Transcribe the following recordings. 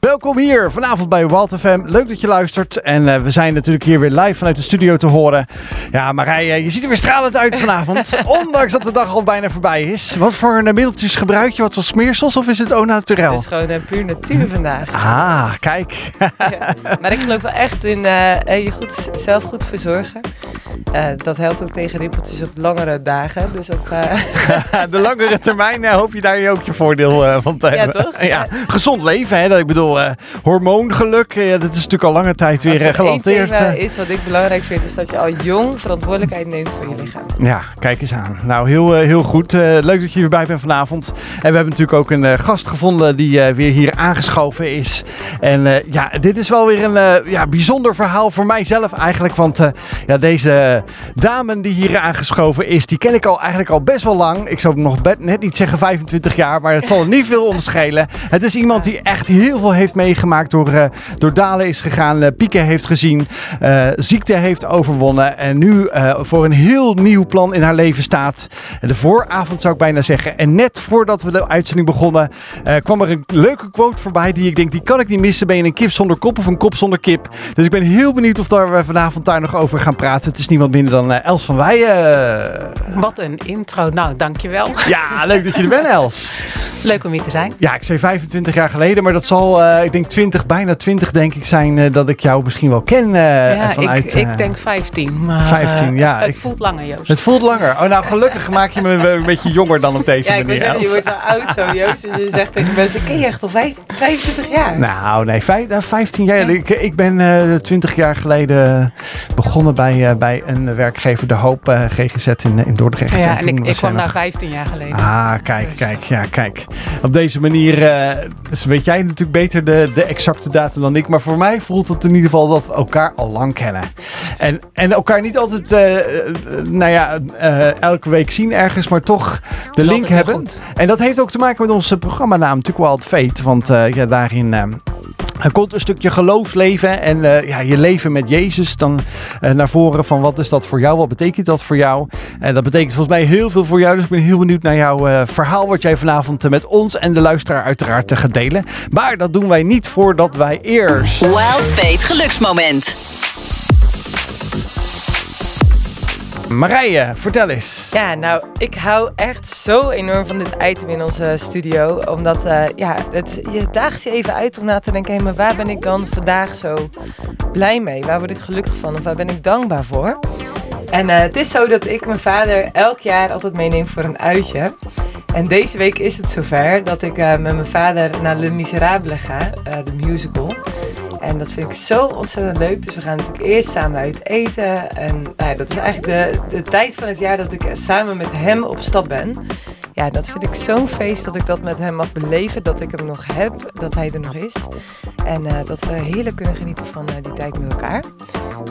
Welkom hier vanavond bij Wild FM. Leuk dat je luistert. En uh, we zijn natuurlijk hier weer live vanuit de studio te horen. Ja, Marije, je ziet er weer stralend uit vanavond. ondanks dat de dag al bijna voorbij is. Wat voor middeltjes gebruik je? Wat voor smeersels of is het au naturel? Het is gewoon een puur natuur vandaag. Ah, kijk. ja, maar ik geloof wel echt in je goed, zelf goed verzorgen. Dat helpt ook tegen rimpeltjes op langere dagen. Dus op, de langere termijn hoop je daar ook je voordeel van te hebben. Ja, toch? Ja. Gezond leven, hè? Ik bedoel, hormoongeluk, ja, dat is natuurlijk al lange tijd weer Als gelanceerd. Als is wat ik belangrijk vind, is dat je al jong verantwoordelijkheid neemt voor je lichaam. Ja, kijk eens aan. Nou, heel, heel goed. Uh, leuk dat je erbij bent vanavond. En we hebben natuurlijk ook een uh, gast gevonden die uh, weer hier aangeschoven is. En ja, dit is wel weer een ja, bijzonder verhaal voor mijzelf eigenlijk. Want ja, deze dame die hier aangeschoven is, die ken ik al eigenlijk al best wel lang. Ik zou nog net niet zeggen 25 jaar, maar het zal niet veel onderschelen. Het is iemand die echt heel veel heeft meegemaakt door, uh, door dalen is gegaan, uh, pieken heeft gezien, uh, ziekte heeft overwonnen en nu voor een heel nieuw plan in haar leven staat. De vooravond zou ik bijna zeggen. En net voordat we de uitzending begonnen, kwam er een leuke quote voorbij die ik denk, die kan ik niet missen. Ben je een kip zonder kop of een kop zonder kip? Dus ik ben heel benieuwd of daar we vanavond daar nog over gaan praten. Het is niemand minder dan Els van Weijen. Wat een intro. Nou, dankjewel. Ja, leuk dat je er bent, Els. Leuk om hier te zijn. Ja, ik zei 25 jaar geleden, maar dat zal, uh, ik denk 20, bijna 20 denk ik zijn uh, dat ik jou misschien wel ken. Uh, ja, vanuit, ik, ik denk 15. Maar 15, ja. Het ik, voelt langer, Joost. Het voelt langer. Oh, nou gelukkig maak je me een beetje jonger dan op deze ja, manier. Ja, je wordt wel oud zo, Joost. Dus je zegt tegen mensen, ken je echt al 25 jaar? Nou, nee, 15 jaar. Ik, ik ben 20 jaar geleden begonnen bij, bij een werkgever, De Hoop GGZ in, in Dordrecht. Ja, en ik, ik kwam daar 15 jaar geleden. Ah, kijk, dus. kijk, ja, kijk. Op deze manier dus weet jij natuurlijk beter de, de exacte datum dan ik. Maar voor mij voelt het in ieder geval dat we elkaar al lang kennen. En, en elkaar niet altijd, uh, nou ja, uh, elke week zien ergens, maar toch de link hebben. En dat heeft ook te maken met onze programmanaam, natuurlijk Wild Fate. Want ja, daarin er komt een stukje geloofsleven en uh, ja, je leven met Jezus dan uh, naar voren van wat is dat voor jou, wat betekent dat voor jou. En dat betekent volgens mij heel veel voor jou, dus ik ben heel benieuwd naar jouw uh, verhaal wat jij vanavond met ons en de luisteraar uiteraard te gaan delen. Maar dat doen wij niet voordat wij eerst... Wild Fate geluksmoment. Marije, vertel eens. Ja, nou, ik hou echt zo enorm van dit item in onze studio. Omdat, uh, ja, het, je daagt je even uit om na te denken... Hé, maar waar ben ik dan vandaag zo blij mee? Waar word ik gelukkig van? Of waar ben ik dankbaar voor? En uh, het is zo dat ik mijn vader elk jaar altijd meeneem voor een uitje. En deze week is het zover dat ik uh, met mijn vader naar Le Miserable ga, de musical... En dat vind ik zo ontzettend leuk. Dus we gaan natuurlijk eerst samen uit eten. En nou, dat is eigenlijk de, de tijd van het jaar dat ik samen met hem op stap ben. Ja, dat vind ik zo'n feest dat ik dat met hem mag beleven. Dat ik hem nog heb, dat hij er nog is. En uh, dat we heerlijk kunnen genieten van uh, die tijd met elkaar.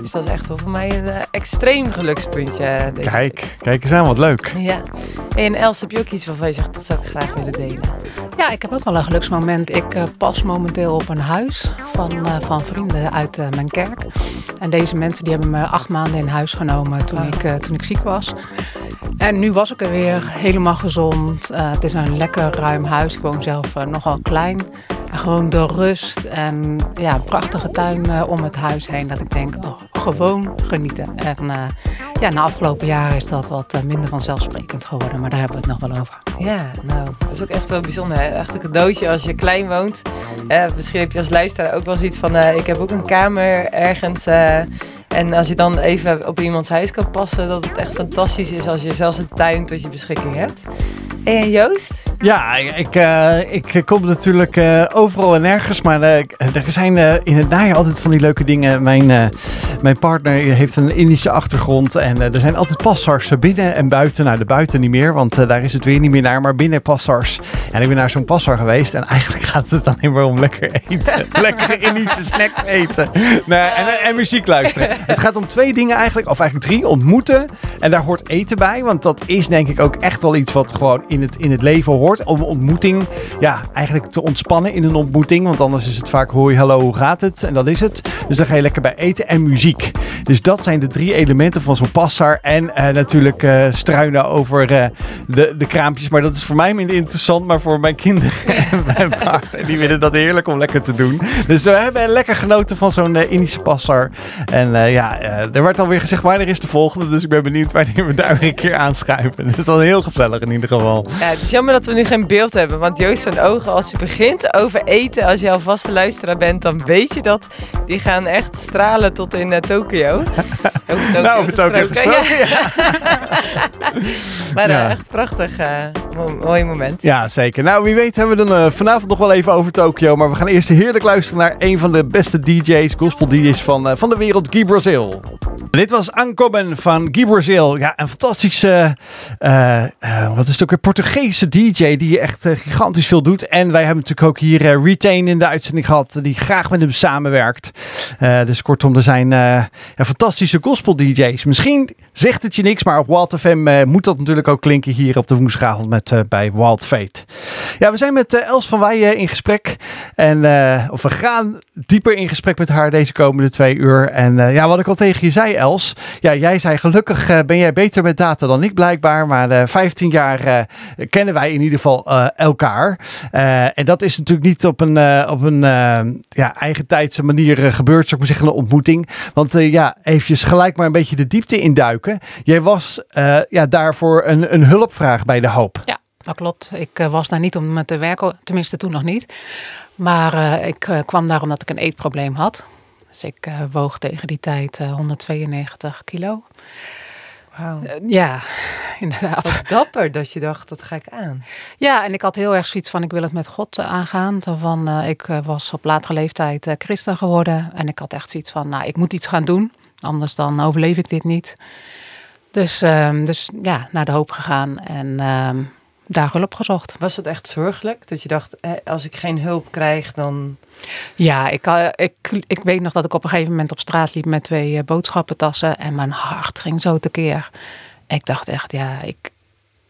Dus dat is echt wel voor mij een uh, extreem gelukspuntje. Deze kijk, week. kijk eens aan, wat leuk. Ja. En Els, heb je ook iets waarvan je zegt, dat zou ik graag willen delen? Ja, ik heb ook wel een geluksmoment. Ik uh, pas momenteel op een huis van, uh, van vrienden uit uh, mijn kerk. En deze mensen die hebben me acht maanden in huis genomen toen, ik, toen ik ziek was. En nu was ik er weer helemaal gezond. Het is een lekker ruim huis. Ik woon zelf nogal klein. En gewoon de rust en ja, een prachtige tuin uh, om het huis heen. Dat ik denk, oh, gewoon genieten. En ja, na afgelopen jaren is dat wat minder vanzelfsprekend geworden. Maar daar hebben we het nog wel over. Ja, nou, dat is ook echt wel bijzonder. Hè? Echt een cadeautje als je klein woont. misschien heb je als luisteraar ook wel zoiets van, ik heb ook een kamer ergens... En als je dan even op iemands huis kan passen, dat het echt fantastisch is als je zelfs een tuin tot je beschikking hebt. En Joost? Ja, ik, uh, ik kom natuurlijk uh, overal en nergens, maar uh, er zijn in het najaar altijd van die leuke dingen. Mijn, mijn partner heeft een Indische achtergrond en er zijn altijd passars binnen en buiten. Nou, de buiten niet meer, want daar is het weer niet meer naar, maar binnen passars. En ik ben naar zo'n passar geweest en eigenlijk gaat het alleen maar om lekker eten. lekker Indische snacks eten nee, en, en muziek luisteren. Het gaat om twee dingen eigenlijk, of eigenlijk drie. Ontmoeten en daar hoort eten bij, want dat is denk ik ook echt wel iets wat gewoon in het, in het leven hoort om ontmoeting, ja, eigenlijk te ontspannen in een ontmoeting. Want anders is het vaak hoi, hallo, hoe gaat het? En dat is het. Dus dan ga je lekker bij eten en muziek. Dus dat zijn de drie elementen van zo'n passar. En eh, natuurlijk eh, struinen over eh, de, de kraampjes. Maar dat is voor mij minder interessant. Maar voor mijn kinderen en mijn partner, die vinden dat heerlijk om lekker te doen. Dus we hebben lekker genoten van zo'n Indische passar. En eh, ja, eh, er werd alweer gezegd wanneer is de volgende. Dus ik ben benieuwd wanneer we daar weer een keer aanschuiven. Dus dat was heel gezellig in ieder geval. Ja, het is jammer dat we nu geen beeld hebben. Want Joost zijn ogen, als hij begint over eten, als je al vaste luisteraar bent, dan weet je dat. Die gaan echt stralen tot in eh, Tokio. Over Tokio Nou, over Tokio gesproken, ja. maar Ja. echt prachtig. mo- mooi moment. Ja, zeker. Nou, wie weet hebben we dan vanavond nog wel even over Tokio. Maar we gaan eerst heerlijk luisteren naar een van de beste DJ's, gospel DJ's van, van de wereld, Guy Dit was Ankomen van Guy Brazil. Ja, een fantastische, eh, eh, wat is het ook weer, Portugese DJ die echt eh, gigantisch veel doet. En wij hebben natuurlijk ook hier Retain in de uitzending gehad, die graag met hem samenwerkt. Dus kortom, er zijn ja, fantastische gospel DJ's. Misschien zegt het je niks, maar op Wild FM moet dat natuurlijk ook klinken hier op de woensdagavond met, bij Wild Fate. Ja, we zijn met Els van Weijen in gesprek. En, of we gaan dieper in gesprek met haar deze komende twee uur. En ja, wat ik al tegen je zei, Els. Ja, jij zei gelukkig eh, ben jij beter met data dan ik blijkbaar. Maar eh 15 jaar eh, kennen wij in ieder geval elkaar. En dat is natuurlijk niet op een, op een ja, eigen tijdse manier gebeurd, zou ik maar zeggen, een ontmoeting. Want ja, eventjes gelijk maar een beetje de diepte induiken. Jij was ja, daarvoor een, een hulpvraag bij de hoop. Ja, dat klopt. Ik was daar niet om te werken, tenminste toen nog niet. Maar ik kwam daar omdat ik een eetprobleem had. Dus ik eh, woog tegen die tijd eh, 192 kilo. Wauw. Eh, ja, inderdaad. Wat dapper dat je dacht, dat ga ik aan. Ja, en ik had heel erg zoiets van, ik wil het met God eh, aangaan. Van, eh, ik eh, was op latere leeftijd eh, christen geworden. En ik had echt zoiets van, nou, ik moet iets gaan doen. Anders dan overleef ik dit niet. Dus, ehm, dus ja, naar de hoop gegaan en ehm, daar hulp gezocht. Was het echt zorgelijk? Dat je dacht, als ik geen hulp krijg, dan... Ja, ik, eh, ik, ik weet nog dat ik op een gegeven moment op straat liep met twee eh, boodschappentassen. En mijn hart ging zo tekeer. Ik dacht echt, ja, ik,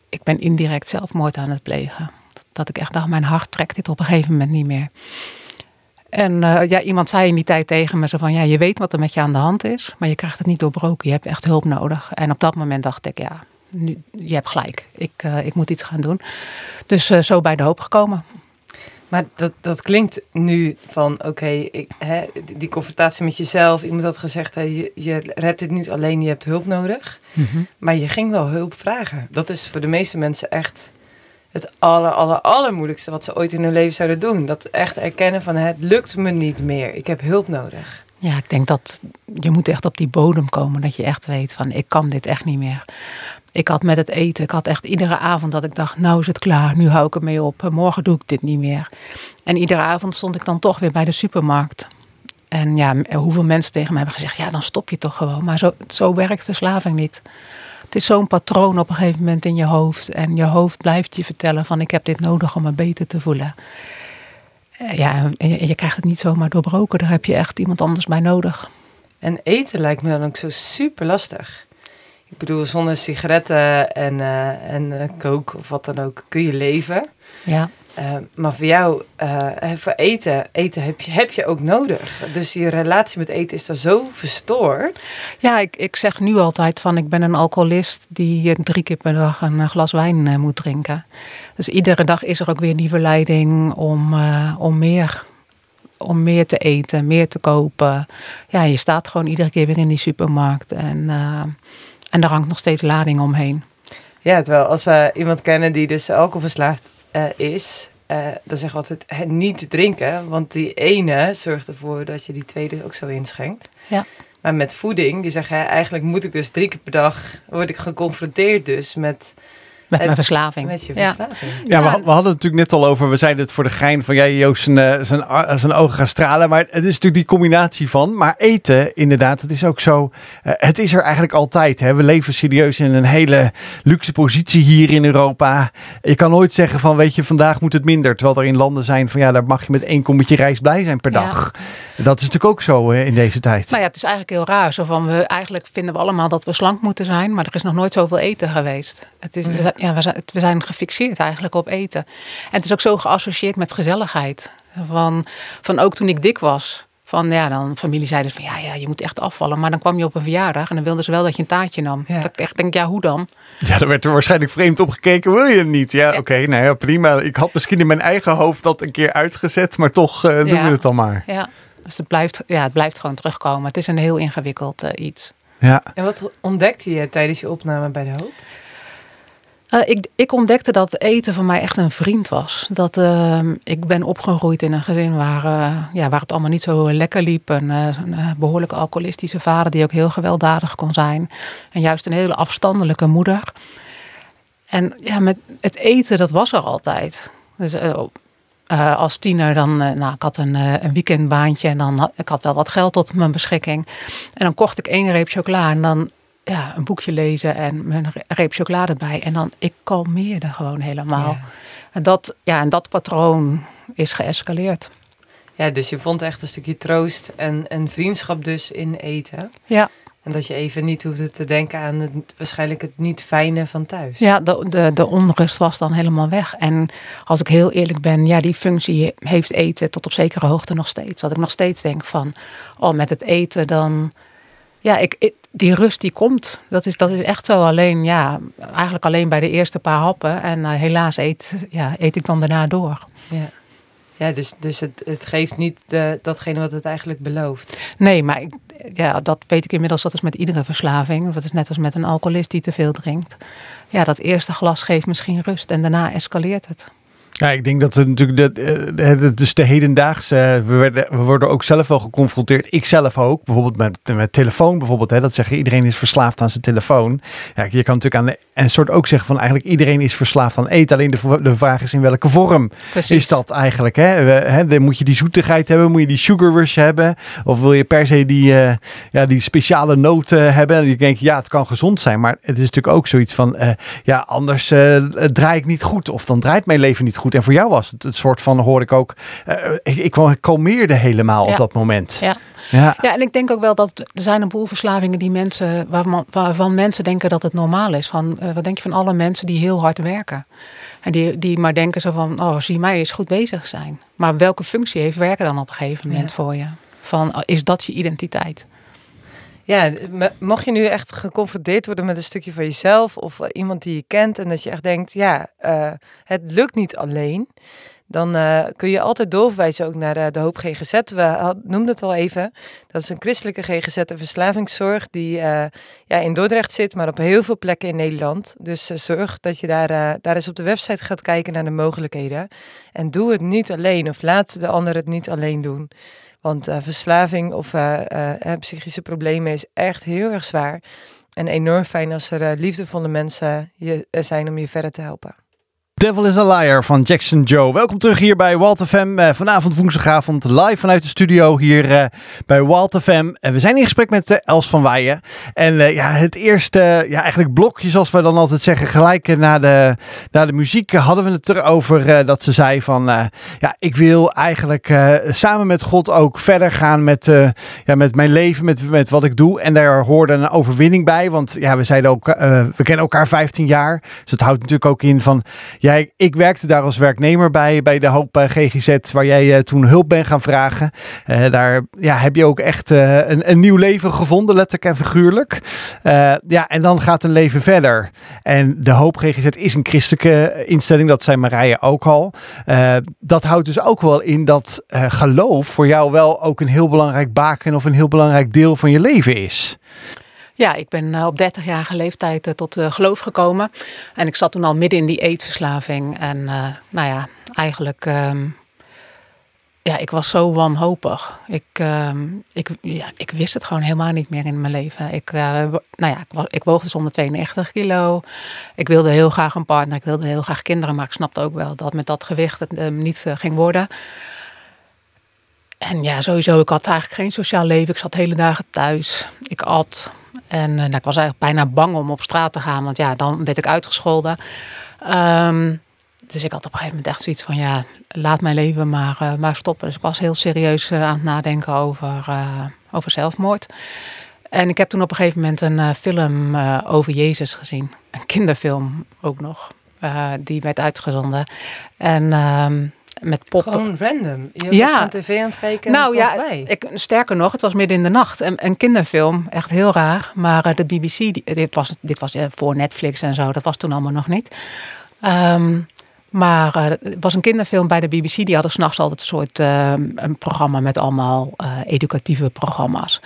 ik ben indirect zelfmoord aan het plegen. Dat ik echt dacht, mijn hart trekt dit op een gegeven moment niet meer. En eh, ja, iemand zei in die tijd tegen me zo van, ja, je weet wat er met je aan de hand is, maar je krijgt het niet doorbroken. Je hebt echt hulp nodig. En op dat moment dacht ik, ja, nu, je hebt gelijk. Ik, eh, ik moet iets gaan doen. Dus eh, zo bij de hoop gekomen. Maar dat, dat klinkt nu van, oké, die- confrontatie met jezelf. Iemand had gezegd, hè, je, je redt het niet alleen, je hebt hulp nodig. Maar je ging wel hulp vragen. Dat is voor de meeste mensen echt het aller, aller, allermoeilijkste wat ze ooit in hun leven zouden doen. Dat echt erkennen van, het lukt me niet meer. Ik heb hulp nodig. Ja, ik denk dat je moet echt op die bodem komen. Dat je echt weet van ik kan dit echt niet meer. Ik had met het eten, ik had echt iedere avond dat ik dacht, nou is het klaar, nu hou ik ermee op. Morgen doe ik dit niet meer. En iedere avond stond ik dan toch weer bij de supermarkt. En ja, hoeveel mensen tegen mij hebben gezegd, ja dan stop je toch gewoon. Maar zo, zo werkt verslaving niet. Het is zo'n patroon op een gegeven moment in je hoofd. En je hoofd blijft je vertellen van ik heb dit nodig om me beter te voelen. Eh, Ja, je, je krijgt het niet zomaar doorbroken. Daar heb je echt iemand anders bij nodig. En eten lijkt me dan ook zo super lastig. Ik bedoel, zonder sigaretten en, eh en eh, kook of wat dan ook kun je leven. Ja, Eh, maar voor jou, eh, voor eten, eten heb je, heb je ook nodig. Dus je relatie met eten is dan zo verstoord. ja ik, ik zeg nu altijd van ik ben een alcoholist die drie keer per dag een glas wijn moet drinken. Dus iedere dag is er ook weer die verleiding om, om, meer, om meer te eten, meer te kopen. Ja, je staat gewoon iedere keer weer in die supermarkt en, en daar hangt nog steeds lading omheen. Ja, terwijl als we iemand kennen die dus alcoholverslaafd eh, is, eh, dan zeggen we altijd niet drinken. Want die ene zorgt ervoor dat je die tweede ook zo inschenkt. Ja. Maar met voeding, die zeggen eigenlijk moet ik dus drie keer per dag, word ik geconfronteerd dus met, Met mijn verslaving. met je verslaving. Ja, Ja. we, we hadden het natuurlijk net al over. We zeiden het voor de gein van ja, Joost zijn, eh, zijn, a- zijn ogen gaan stralen. Maar het is natuurlijk die combinatie van. Maar eten, inderdaad, het is ook zo. eh, het is er eigenlijk altijd. Hè. We leven serieus in een hele luxe positie hier in Europa. Je kan nooit zeggen van weet je, vandaag moet het minder. Terwijl er in landen zijn van ja, daar mag je met één kommetje rijst blij zijn per Ja. dag. Dat is natuurlijk ook zo eh, in deze tijd. Nou ja, het is eigenlijk heel raar. Zo van we, eigenlijk vinden we allemaal dat we slank moeten zijn, maar er is nog nooit zoveel eten geweest. Het is, zijn- ja, we, zijn, gefixeerd eigenlijk op eten. En het is ook zo geassocieerd met gezelligheid. Van, van ook toen ik dik was. Van ja, dan familie zeiden van ja, ja, je moet echt afvallen. Maar dan kwam je op een verjaardag en dan wilden ze wel dat je een taartje nam. Ja. Dat ik echt denk, ja, hoe dan? Ja, dan werd er waarschijnlijk vreemd op gekeken. Wil je het niet? Ja, Ja. oké, nou ja, prima. Ik had misschien in mijn eigen hoofd dat een keer uitgezet, maar toch eh, doen Ja. we het dan maar. Ja, dus het blijft, ja, het blijft gewoon terugkomen. Het is een heel ingewikkeld eh, iets. Ja. En wat ontdekte je tijdens je opname bij De Hoop? Eh, ik, ik ontdekte dat eten voor mij echt een vriend was. Dat, eh, ik ben opgegroeid in een gezin waar, eh, ja, waar het allemaal niet zo lekker liep. Een, een eh, behoorlijke alcoholistische vader die ook heel gewelddadig kon zijn. En juist een hele afstandelijke moeder. En ja, met het eten, dat was er altijd. Dus als tiener dan, nou, ik had een, een weekendbaantje en dan ik had wel wat geld tot mijn beschikking. En dan kocht ik één reep chocola en dan ja, een boekje lezen en mijn re- reep chocolade bij. En dan, ik kalmeerde gewoon helemaal. Ja. En, dat, ja, en dat patroon is geëscaleerd. Ja, dus je vond echt een stukje troost en, en vriendschap dus in eten. Ja, En dat je even niet hoefde te denken aan het, waarschijnlijk het niet fijne van thuis. ja de, de, de onrust was dan helemaal weg. En als ik heel eerlijk ben, ja, die functie heeft eten tot op zekere hoogte nog steeds. Dat ik nog steeds denk van, oh, met het eten dan... Ja, ik, ik- die rust die komt. Dat is, dat is echt zo. Alleen, ja, eigenlijk alleen bij de eerste paar happen. En eh, helaas eet, ja, eet ik dan daarna door. Ja, ja dus, dus het, het geeft niet de, datgene wat het eigenlijk belooft. Nee, maar ik, ja, dat weet ik inmiddels. Dat is met iedere verslaving. Dat is net als met een alcoholist die te veel drinkt. Ja, dat eerste glas geeft misschien rust en daarna escaleert het. Ja, ik denk dat het natuurlijk, eh, de, dus de hedendaagse, we, werden, we worden ook zelf wel geconfronteerd. Ik zelf ook, bijvoorbeeld met, met telefoon bijvoorbeeld. Hè, dat zeggen iedereen is verslaafd aan zijn telefoon. Ja, je kan natuurlijk aan de, een soort ook zeggen van eigenlijk iedereen is verslaafd aan eten. Alleen de, de vraag is in welke vorm Precies. is dat eigenlijk. Hè? We, hè, dan moet je die zoetigheid hebben, moet je die sugar rush hebben. Of wil je per se die, eh, ja, die speciale noten hebben. En je denkt, ja, het kan gezond zijn. Maar het is natuurlijk ook zoiets van, eh, ja, anders eh, draai ik niet goed. Of dan draait mijn leven niet goed. En voor jou was het een soort van, hoor ik ook, ik, ik kalmeerde helemaal op dat moment. Ja. Ja. Ja, en ik denk ook wel dat er zijn een boel verslavingen die mensen, waarvan, waarvan mensen denken dat het normaal is. Van, eh, wat denk je van alle mensen die heel hard werken? En die, die maar denken zo van, oh zie mij eens goed bezig zijn. Maar welke functie heeft werken dan op een gegeven moment Ja. voor je? Van, oh, is dat je identiteit? Ja, mocht je nu echt geconfronteerd worden met een stukje van jezelf of iemand die je kent en dat je echt denkt, ja, eh, het lukt niet alleen, dan eh, kun je altijd doorverwijzen ook naar de, de Hoop GGZ. We had- noemden het al even. Dat is een christelijke GGZ en verslavingszorg die eh, ja, in Dordrecht zit, maar op heel veel plekken in Nederland. Dus eh, zorg dat je daar, eh, daar eens op de website gaat kijken naar de mogelijkheden. En doe het niet alleen of laat de ander het niet alleen doen. Want eh, verslaving of eh, eh, eh, psychische problemen is echt heel erg zwaar. En enorm fijn als er eh, liefdevolle mensen je, zijn om je verder te helpen. Devil is a Liar van Jackson Joe. Welkom terug hier bij Walt FM. Eh, vanavond woensdagavond live vanuit de studio hier eh, bij Walt FM. En we zijn in gesprek met eh, Els van Weijen. En eh, ja, het eerste ja, eigenlijk blokje, zoals we dan altijd zeggen, gelijk eh, na de, na de muziek eh, hadden we het erover eh, dat ze zei van eh, ja, ik wil eigenlijk eh, samen met God ook verder gaan met, eh, ja, met mijn leven, met, met wat ik doe. En daar hoorde een overwinning bij, want ja, we zeiden ook, eh, we kennen elkaar 15 jaar. Dus het houdt natuurlijk ook in van ja, ik, ik werkte daar als werknemer bij, bij de Hoop eh, GGZ, waar jij eh, toen hulp bent gaan vragen. Eh, daar ja, heb je ook echt een, een nieuw leven gevonden, letterlijk en figuurlijk. Ja, en dan gaat een leven verder. En de Hoop GGZ is een christelijke instelling, dat zei Marije ook al. Dat houdt dus ook wel in dat geloof voor jou wel ook een heel belangrijk baken of een heel belangrijk deel van je leven is. Ja, ik ben eh, op 30-jarige leeftijd eh, tot eh, geloof gekomen. En ik zat toen al midden in die eetverslaving. En nou ja, eigenlijk... ehm, ja, ik was zo wanhopig. Ik, ehm, ik, ja, ik wist het gewoon helemaal niet meer in mijn leven. Ik, nou ja, ik, ik woog dus 192 kilo. Ik wilde heel graag een partner. Ik wilde heel graag kinderen. Maar ik snapte ook wel dat met dat gewicht het eh, niet ging worden. En ja, sowieso, ik had eigenlijk geen sociaal leven. Ik zat hele dagen thuis. Ik at. En eh, nou, ik was eigenlijk bijna bang om op straat te gaan. Want ja, dan werd ik uitgescholden. Ehm, dus ik had op een gegeven moment echt zoiets van... ja, laat mijn leven maar, eh, maar stoppen. Dus ik was heel serieus eh, aan het nadenken over, over zelfmoord. En ik heb toen op een gegeven moment een film over Jezus gezien. Een kinderfilm ook nog. Die werd uitgezonden. En ehm, met poppen. Gewoon random. Je was ja. aan tv aan het kijken. Nou ja, ik, sterker nog, het was midden in de nacht. Een, een kinderfilm, echt heel raar. Maar de BBC, die, dit was, dit was voor Netflix en zo, dat was toen allemaal nog niet. Um, maar uh, het was een kinderfilm bij de BBC. Die hadden s'nachts altijd een soort een programma met allemaal educatieve programma's.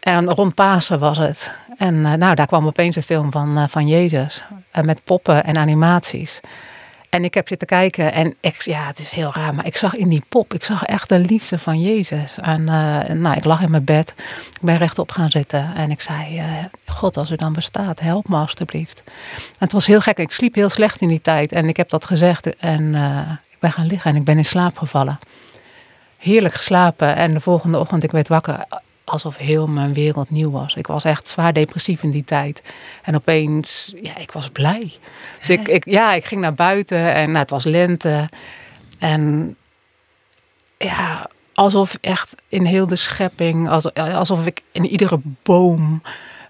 En rond Pasen was het. En nou, daar kwam opeens een film van, van Jezus. met poppen en animaties. En ik heb zitten kijken en ik, ja, het is heel raar, maar ik zag in die pop, ik zag echt de liefde van Jezus. En nou, ik lag in mijn bed, ik ben rechtop gaan zitten en ik zei, God, als u dan bestaat, help me alstublieft. En het was heel gek, ik sliep heel slecht in die tijd en ik heb dat gezegd en ik ben gaan liggen en ik ben in slaap gevallen. Heerlijk geslapen en de volgende ochtend, ik werd wakker alsof heel mijn wereld nieuw was. Ik was echt zwaar depressief in die tijd. En opeens, ja, ik was blij. Dus ik, ik ja, ik ging naar buiten en nou, het was lente. En ja, alsof echt in heel de schepping, alsof ik in iedere boom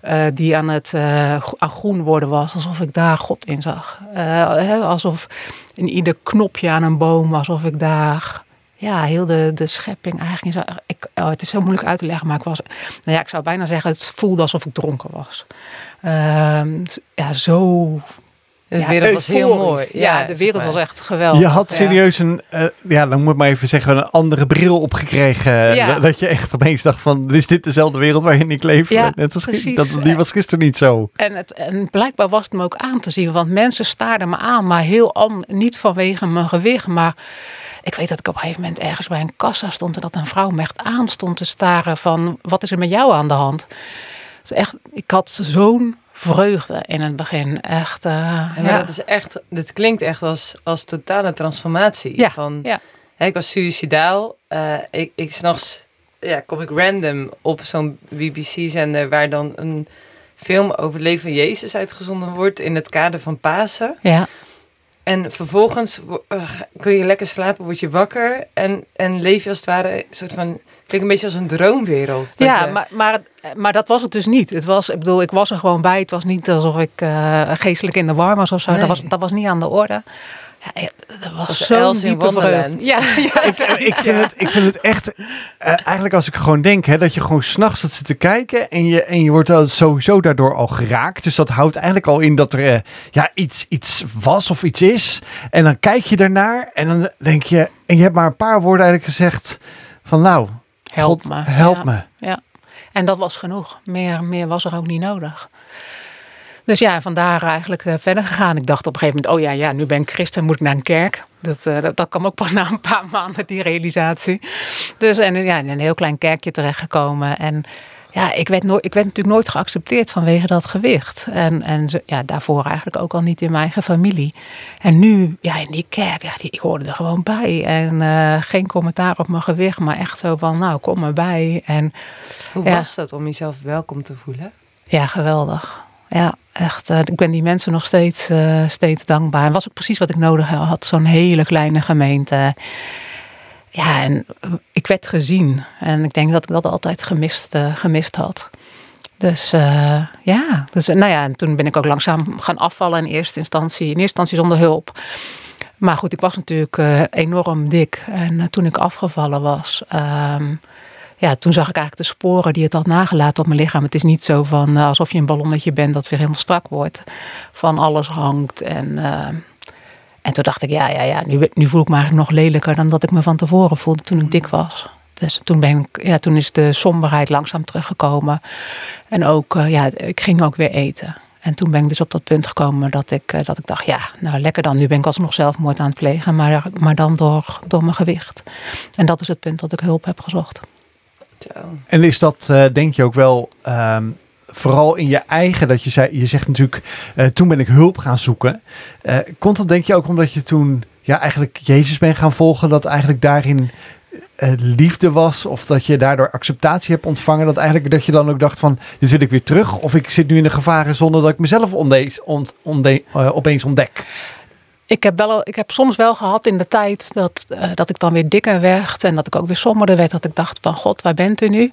uh, die aan het uh, aan groen worden was, alsof ik daar God in zag. Uh, alsof in ieder knopje aan een boom, alsof ik daar ja, heel de, de schepping eigenlijk. Zo, ik, oh, het is zo moeilijk uit te leggen, maar ik was, nou ja, ik zou bijna zeggen, het voelde alsof ik dronken was. Uh, ja, zo. De ja, wereld was heel mooi. Ja, de wereld was echt geweldig. Je had serieus een, uh, ja, dan moet ik maar even zeggen, een andere bril opgekregen. Ja. Dat je echt opeens dacht van, is dit dezelfde wereld waarin ik leef? Ja, Net als precies. Dat, die was gisteren niet zo. En, het, en blijkbaar was het me ook aan te zien, want mensen staarden me aan, maar heel an, niet vanwege mijn gewicht, maar ik weet dat ik op een gegeven moment ergens bij een kassa stond en dat een vrouw me echt aan stond te staren van wat is er met jou aan de hand? Dus echt, ik had zo'n vreugde in het begin. Echt. Uh, ja, dat is echt. Dit klinkt echt als, als totale transformatie. Ja, van, ja. Hè, ik was suicidaal. Uh, ik, ik s'nachts ja, kom ik random op zo'n BBC-zender waar dan een film over het leven van Jezus uitgezonden wordt in het kader van Pasen. Ja. En vervolgens uh, kun je lekker slapen, word je wakker en, en leef je als het ware een soort van. Klinkt een beetje als een droomwereld. Ja, maar, maar, maar dat was het dus niet. Het was, ik bedoel, ik was er gewoon bij. Het was niet alsof ik uh, geestelijk in de war was of zo. Dat, was, dat was niet aan de orde. Ja, dat was, was zo'n diepe vreugde. Ja, ja, ik, ik, vind het, ik vind het echt, uh, eigenlijk als ik gewoon denk, hè, dat je gewoon s'nachts zit te kijken en je, en je wordt al sowieso daardoor al geraakt. Dus dat houdt eigenlijk al in dat er uh, ja, iets, iets was of iets is. En dan kijk je daarnaar en dan denk je, en je hebt maar een paar woorden eigenlijk gezegd van nou, help me. Help ja, me. Ja, en dat was genoeg. Meer, meer was er ook niet nodig. Dus ja, vandaar eigenlijk uh, verder gegaan. Ik dacht op een gegeven moment, oh ja, ja nu ben ik christen, moet ik naar een kerk. Dat, uh, dat, dat, kwam ook pas na een paar maanden, die realisatie. Dus en ja, in een heel klein kerkje terechtgekomen. En ja, ik werd, nooit, ik werd natuurlijk nooit geaccepteerd vanwege dat gewicht. En, en ja, daarvoor eigenlijk ook al niet in mijn eigen familie. En nu, ja, in die kerk, ja, die, ik hoorde er gewoon bij. En uh, geen commentaar op mijn gewicht, maar echt zo van, nou, kom erbij. En, Hoe ja, was dat om jezelf welkom te voelen? Ja, geweldig ja, echt. Uh, ik ben die mensen nog steeds, uh, steeds dankbaar. En was ook precies wat ik nodig had. Zo'n hele kleine gemeente. Ja, en ik werd gezien. En ik denk dat ik dat altijd gemist, uh, gemist had. Dus ja, dus, nou ja, en toen ben ik ook langzaam gaan afvallen in eerste instantie. In eerste instantie zonder hulp. Maar goed, ik was natuurlijk enorm dik. En toen ik afgevallen was, um, ja, toen zag ik eigenlijk de sporen die het had nagelaten op mijn lichaam. Het is niet zo van uh, alsof je een ballonnetje bent dat weer helemaal strak wordt. Van alles hangt. En, uh, en toen dacht ik, ja, ja, ja, nu, nu voel ik me eigenlijk nog lelijker dan dat ik me van tevoren voelde toen ik dik was. Dus toen, ben ik, ja, toen is de somberheid langzaam teruggekomen. En ook, uh, ja, ik ging ook weer eten. En toen ben ik dus op dat punt gekomen dat ik, dat ik dacht, ja, nou lekker dan. Nu ben ik alsnog zelfmoord aan het plegen, maar, maar dan door, door mijn gewicht. En dat is het punt dat ik hulp heb gezocht. En is dat, uh, denk je ook wel, um, vooral in je eigen, dat je zei, je zegt natuurlijk, uh, toen ben ik hulp gaan zoeken. Uh, komt dat denk je ook omdat je toen ja, eigenlijk Jezus bent gaan volgen, dat eigenlijk daarin liefde was of dat je daardoor acceptatie hebt ontvangen, dat eigenlijk dat je dan ook dacht van dit wil ik weer terug of ik zit nu in de gevaren zonder dat ik mezelf opeens ontdek? Ik heb, wel, ik heb soms wel gehad in de tijd dat, uh, dat ik dan weer dikker werd en dat ik ook weer somberder werd. Dat ik dacht van God, waar bent u nu?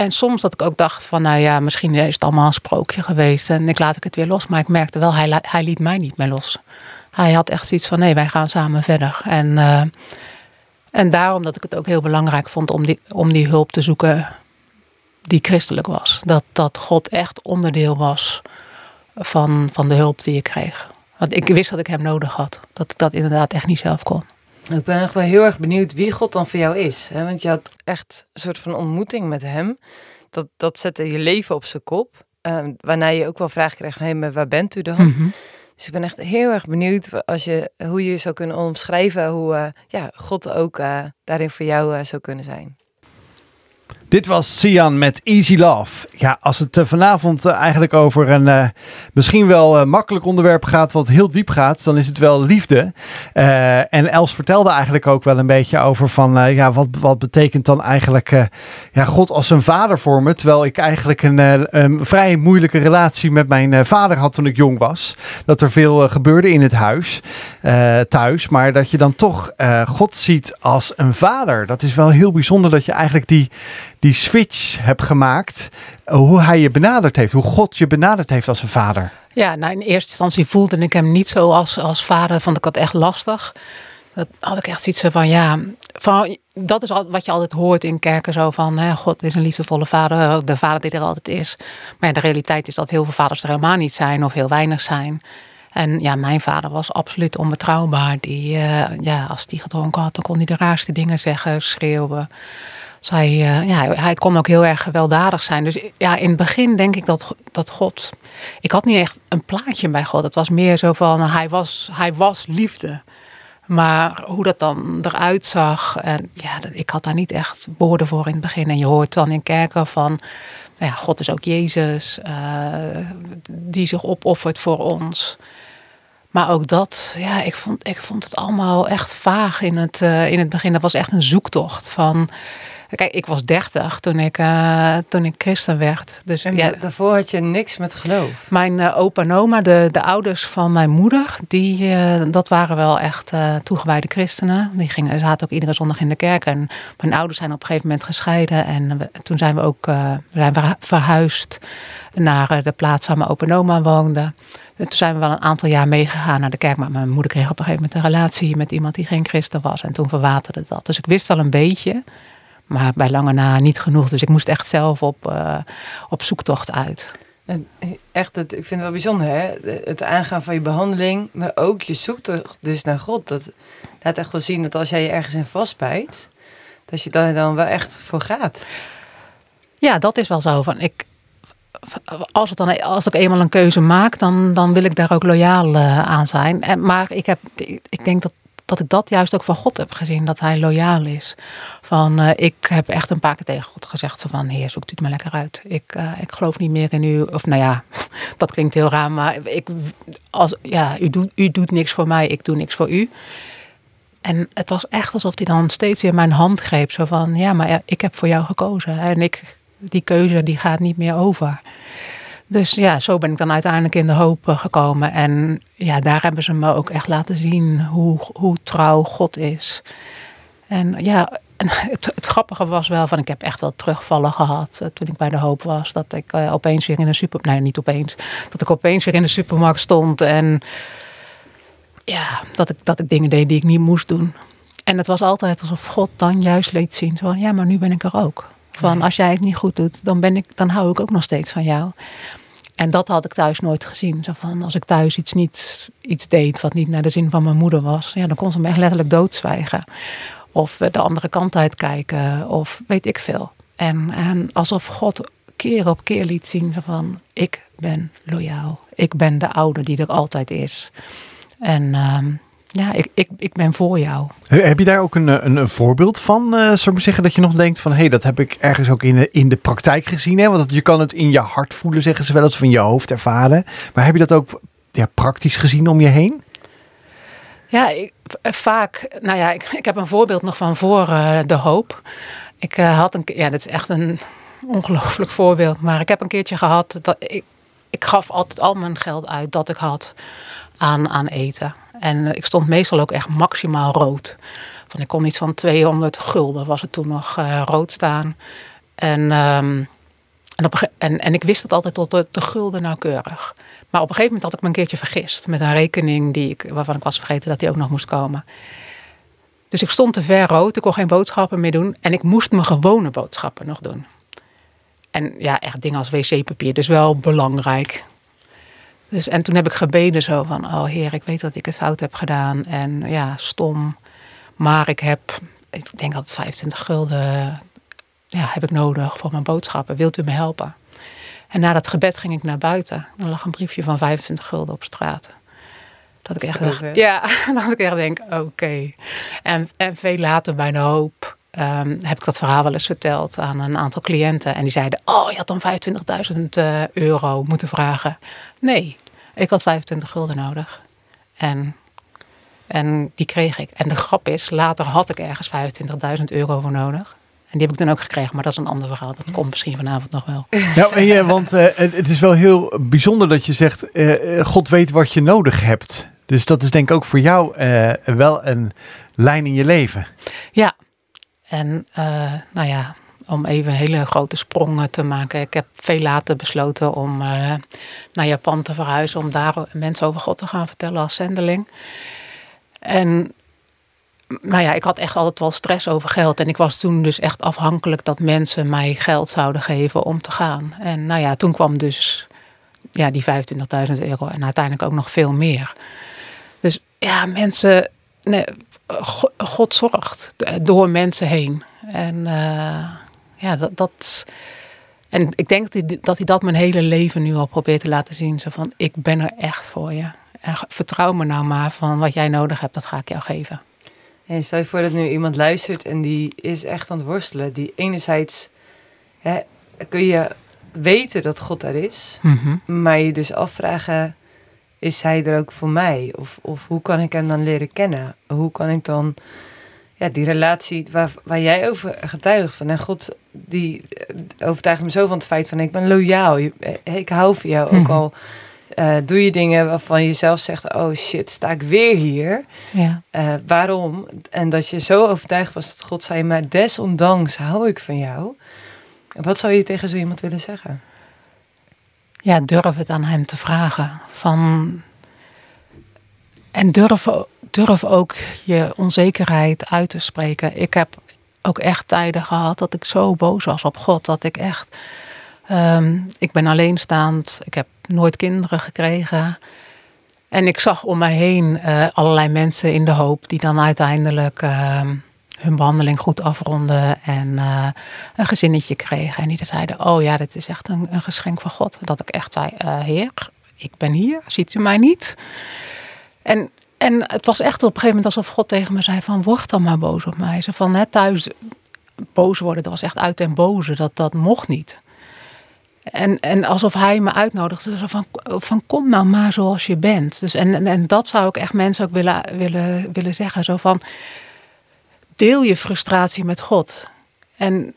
en soms dat ik ook dacht van, nou ja, misschien is het allemaal een sprookje geweest en ik laat ik het weer los. Maar ik merkte wel, hij, hij liet mij niet meer los. Hij had echt zoiets van, nee, wij gaan samen verder. En, uh, en daarom dat ik het ook heel belangrijk vond om die, om die hulp te zoeken die christelijk was. Dat, dat God echt onderdeel was van, van de hulp die ik kreeg. Want ik wist dat ik hem nodig had. Dat ik dat inderdaad echt niet zelf kon. Ik ben echt wel heel erg benieuwd wie God dan voor jou is. Hè? Want je had echt een soort van ontmoeting met hem. Dat, dat zette je leven op zijn kop. Uh, waarna je ook wel vragen kreeg, hey, maar waar bent u dan? Mhm. Dus ik ben echt heel erg benieuwd als je, hoe je zou kunnen omschrijven hoe uh, ja, God ook uh, daarin voor jou uh, zou kunnen zijn. Dit was Sian met Easy Love. Ja, als het uh, vanavond uh, eigenlijk over een uh, misschien wel makkelijk onderwerp gaat, wat heel diep gaat, dan is het wel liefde. en Els vertelde eigenlijk ook wel een beetje over van, ja, wat, wat betekent dan eigenlijk ja, God als een vader voor me? Terwijl ik eigenlijk een, een vrij moeilijke relatie met mijn vader had toen ik jong was. Dat er veel gebeurde in het huis, thuis, maar dat je dan toch God ziet als een vader. Dat is wel heel bijzonder dat je eigenlijk die die switch hebt gemaakt. Hoe hij je benaderd heeft, hoe God je benaderd heeft als een vader. Ja, nou in eerste instantie voelde ik hem niet zo als, als vader, vond ik dat echt lastig. Dat had ik echt zoiets van, ja, van, dat is wat je altijd hoort in kerken zo van, hè, God is een liefdevolle vader, de vader die er altijd is. Maar ja, de realiteit is dat heel veel vaders er helemaal niet zijn of heel weinig zijn. En ja, mijn vader was absoluut onbetrouwbaar. Die, uh, ja, als die gedronken had, dan kon hij de raarste dingen zeggen, schreeuwen. Zij, uh, ja, hij kon ook heel erg gewelddadig zijn. Dus ja, in het begin denk ik dat, dat God. Ik had niet echt een plaatje bij God. Het was meer zo van hij was, hij was liefde. Maar hoe dat dan eruit zag, en ja, ik had daar niet echt woorden voor in het begin. En je hoort dan in kerken van, nou ja, God is ook Jezus, uh, die zich opoffert voor ons. Maar ook dat, ja, ik vond, ik vond het allemaal echt vaag in het, uh, in het begin. Dat was echt een zoektocht van, Kijk, ik was 30 toen ik, uh, toen ik christen werd. Dus, en ja, daarvoor had je niks met geloof? Mijn uh, opa en oma, de, de ouders van mijn moeder, die, uh, dat waren wel echt toegewijde christenen. Die gingen, zaten ook iedere zondag in de kerk. En mijn ouders zijn op een gegeven moment gescheiden. En we, toen zijn we ook zijn we verhuisd naar de plaats waar mijn opa en oma woonden. Toen zijn we wel een aantal jaar meegegaan naar de kerk. Maar mijn moeder kreeg op een gegeven moment een relatie met iemand die geen christen was. En toen verwaterde dat. Dus ik wist wel een beetje. Maar bij lange na niet genoeg. Dus ik moest echt zelf op, uh, op zoektocht uit. En echt, het, ik vind het wel bijzonder, hè? Het aangaan van je behandeling, maar ook je zoektocht dus naar God. Dat laat echt wel zien dat als jij je ergens in vastbijt, dat je daar dan wel echt voor gaat. Ja, dat is wel zo. Van ik, als, het dan, als ik eenmaal een keuze maak, dan, dan wil ik daar ook loyaal uh, aan zijn. En, maar ik, heb, ik denk dat dat ik dat juist ook van God heb gezien, dat hij loyaal is. Van, uh, ik heb echt een paar keer tegen God gezegd, zo van, heer, zoekt u het maar lekker uit. Ik, uh, ik geloof niet meer in u. Of nou ja, dat klinkt heel raar, maar ik, als, ja, u, doet, u doet niks voor mij, ik doe niks voor u. En het was echt alsof hij dan steeds weer mijn hand greep. Zo van, ja, maar ja, ik heb voor jou gekozen. En ik, die keuze die gaat niet meer over. Dus ja, zo ben ik dan uiteindelijk in de hoop eh, gekomen. En ja, daar hebben ze me ook echt laten zien hoe, hoe trouw God is. En ja, het, het, grappige was wel van, ik heb echt wel terugvallen gehad uh, toen ik bij de hoop was. Dat ik uh, opeens weer in een super, nee niet opeens, dat ik opeens weer in de supermarkt stond en ja, dat ik, dat ik dingen deed die ik niet moest doen. En het was altijd alsof God dan juist liet zien, van ja, maar nu ben ik er ook. Van als jij het niet goed doet, dan, ben ik, dan hou ik ook nog steeds van jou. En dat had ik thuis nooit gezien. Zo van, als ik thuis iets, niet, iets deed wat niet naar de zin van mijn moeder was, ja, dan kon ze me echt letterlijk doodzwijgen. Of de andere kant uitkijken, of weet ik veel. En, en alsof God keer op keer liet zien van, ik ben loyaal. Ik ben de oude die er altijd is. En ehm, ja, ik, ik, ik ben voor jou. Heb je daar ook een, een, een voorbeeld van, uh, zou ik zeggen, dat je nog denkt van, hé, hey, dat heb ik ergens ook in de, in de praktijk gezien, hè? Want je kan het in je hart voelen, zeggen ze wel eens, van je hoofd ervaren. Maar heb je dat ook ja, praktisch gezien om je heen? Ja, ik, vaak, nou ja, ik, ik heb een voorbeeld nog van voor uh, de hoop. Ik uh, had een, ja, dat is echt een ongelooflijk voorbeeld, maar ik heb een keertje gehad dat ik, ik gaf altijd al mijn geld uit dat ik had aan, aan eten. En ik stond meestal ook echt maximaal rood. Van, ik kon iets van 200 gulden was het toen nog uh, rood staan. En, ehm, en, en, ik wist het altijd tot de, de gulden nauwkeurig. Maar op een gegeven moment had ik me een keertje vergist met een rekening die ik, waarvan ik was vergeten dat die ook nog moest komen. Dus ik stond te ver rood, ik kon geen boodschappen meer doen en ik moest mijn gewone boodschappen nog doen. En ja, echt dingen als wc-papier, dus wel belangrijk. Dus, en toen heb ik gebeden zo van, oh heer, ik weet dat ik het fout heb gedaan. En ja, stom. Maar ik heb, ik denk dat het 25 gulden ja, heb ik nodig voor mijn boodschappen. Wilt u me helpen? En na dat gebed ging ik naar buiten. Er lag een briefje van 25 gulden op straat. Dat ik echt dacht, ja, dat ik echt denk, oké. En, en veel later bij de hoop ehm, heb ik dat verhaal wel eens verteld aan een aantal cliënten. En die zeiden, oh, je had dan 25.000 eh, euro moeten vragen. Nee, ik had 25 gulden nodig. En, en die kreeg ik. En de grap is, later had ik ergens 25.000 euro voor nodig. En die heb ik dan ook gekregen, maar dat is een ander verhaal. Dat komt misschien vanavond nog wel. Nou, en je, want eh, het, is wel heel bijzonder dat je zegt, eh, eh, God weet wat je nodig hebt. Dus dat is denk ik ook voor jou wel een lijn in je leven. Ja, en nou ja, om even hele grote sprongen te maken. Ik heb veel later besloten om eh, naar Japan te verhuizen. Om daar mensen over God te gaan vertellen als zendeling. En nou ja, ik had echt altijd wel stress over geld. En ik was toen dus echt afhankelijk dat mensen mij geld zouden geven om te gaan. En nou ja, toen kwam dus ja, die 25.000 euro en uiteindelijk ook nog veel meer. Dus ja, mensen, nee, Go- God zorgt door mensen heen. En eh, ja, dat, dat. En ik denk dat hij, dat hij dat mijn hele leven nu al probeert te laten zien. Zo van, ik ben er echt voor je. En vertrouw me nou maar van wat jij nodig hebt, dat ga ik jou geven. En stel je voor dat nu iemand luistert en die is echt aan het worstelen. Die enerzijds hè, kun je weten dat God er is, maar je dus afvragen: is hij er ook voor mij? Of, of hoe kan ik hem dan leren kennen? Hoe kan ik dan ja, die relatie waar, waar jij over getuigt van en God die eh, overtuigt me zo van het feit van ik ben loyaal, eh, ik hou van jou, ook Mhm. al eh, doe je dingen waarvan je zelf zegt: oh shit, sta ik weer hier? Ja. Waarom? En dat je zo overtuigd was dat God zei, maar desondanks hou ik van jou. Wat zou je tegen zo iemand willen zeggen? ja, durf het aan hem te vragen. Van, en durf, durf ook je onzekerheid uit te spreken. Ik heb ook echt tijden gehad dat ik zo boos was op God. Dat ik echt. ehm, ik ben alleenstaand. Ik heb nooit kinderen gekregen. En ik zag om mij heen eh, allerlei mensen in de hoop die dan uiteindelijk ehm, hun behandeling goed afronden en eh, een gezinnetje kregen. En die zeiden, oh ja, dit is echt een, een geschenk van God. Dat ik echt zei, eh, heer, ik ben hier, ziet u mij niet? En, en het was echt op een gegeven moment alsof God tegen me zei van, word dan maar boos op mij. Ze van, hè, thuis boos worden, dat was echt uit en boze, dat, dat mocht niet. En, en alsof hij me uitnodigde, zo van, van kom nou maar zoals je bent. Dus en, en, en dat zou ik echt mensen ook willen, willen, willen zeggen. Zo van, deel je frustratie met God. En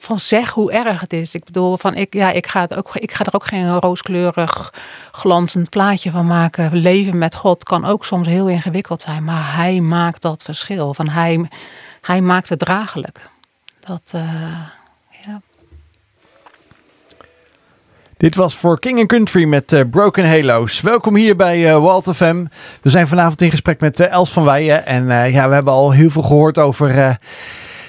van zeg hoe erg het is. Ik bedoel, van ik, ja, ik, ga het ook, ik ga er ook geen rooskleurig glanzend plaatje van maken. Leven met God kan ook soms heel ingewikkeld zijn. Maar hij maakt dat verschil. Van hij, hij maakt het draaglijk. Dat, eh, ja. Dit was voor King Country met eh, Broken Halos. Welkom hier bij eh Walt FM. We zijn vanavond in gesprek met Els van Weijen. En ja, we hebben al heel veel gehoord over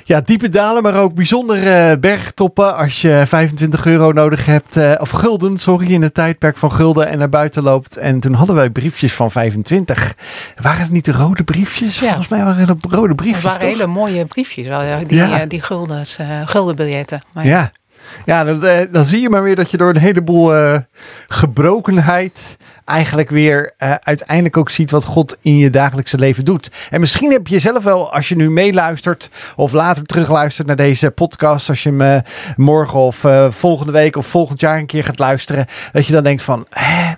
ja, diepe dalen, maar ook bijzondere bergtoppen. Als je 25 euro nodig hebt, eh, of gulden, sorry, in het tijdperk van gulden en naar buiten loopt. En toen hadden wij briefjes van 25. Waren het niet de rode briefjes? Ja. Volgens mij waren het de rode Het briefjes, waren toch? hele mooie briefjes, wel, die, Ja. eh, die guldens, eh, guldenbiljetten. Maar Ja, ja dan, eh, dan zie je maar weer dat je door een heleboel eh, gebrokenheid eigenlijk weer eh, uiteindelijk ook ziet wat God in je dagelijkse leven doet. En misschien heb je zelf wel, als je nu meeluistert of later terugluistert naar deze podcast, als je hem morgen of volgende week of volgend jaar een keer gaat luisteren, dat je dan denkt van, hè,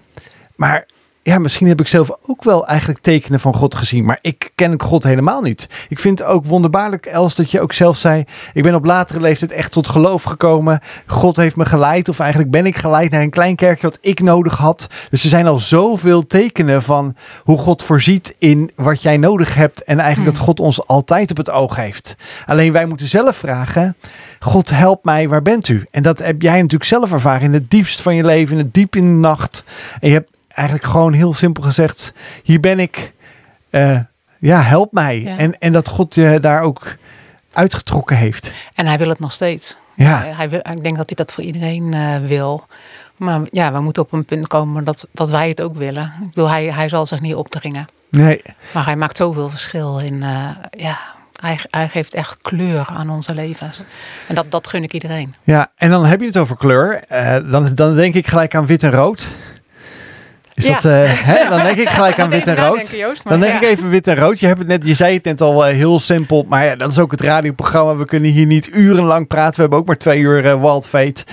maar ja, misschien heb ik zelf ook wel eigenlijk tekenen van God gezien. Maar ik ken God helemaal niet. Ik vind het ook wonderbaarlijk, Els, dat je ook zelf zei... ik ben op latere leeftijd echt tot geloof gekomen. God heeft me geleid. Of eigenlijk ben ik geleid naar een klein kerkje wat ik nodig had. Dus er zijn al zoveel tekenen van hoe God voorziet in wat jij nodig hebt. En eigenlijk Hmm. dat God ons altijd op het oog heeft. Alleen wij moeten zelf vragen... God help mij, waar bent u? En dat heb jij natuurlijk zelf ervaren in het diepst van je leven, in het diep in de nacht. En je hebt eigenlijk gewoon heel simpel gezegd, hier ben ik, Eh, ja, help mij. Ja. En, en dat God je daar ook uitgetrokken heeft. En hij wil het nog steeds. Ja, Hij, wil, ik denk dat hij dat voor iedereen eh, wil. Maar ja, we moeten op een punt komen dat, dat wij het ook willen. Ik bedoel, hij, hij zal zich niet opdringen. nee. Maar hij maakt zoveel verschil in. eh, ja, hij, hij geeft echt kleur aan onze levens. En dat, dat gun ik iedereen. Ja, en dan heb je het over kleur. Dan, dan denk ik gelijk aan wit en rood. Is Ja. dat, eh, hè? Dan denk ik gelijk aan wit en rood. Dan denk ik even wit en rood. Je, hebt het net, je zei het net al eh, heel simpel. Maar ja, dat is ook het radioprogramma. We kunnen hier niet urenlang praten. We hebben ook maar twee uur eh, Wild Fate.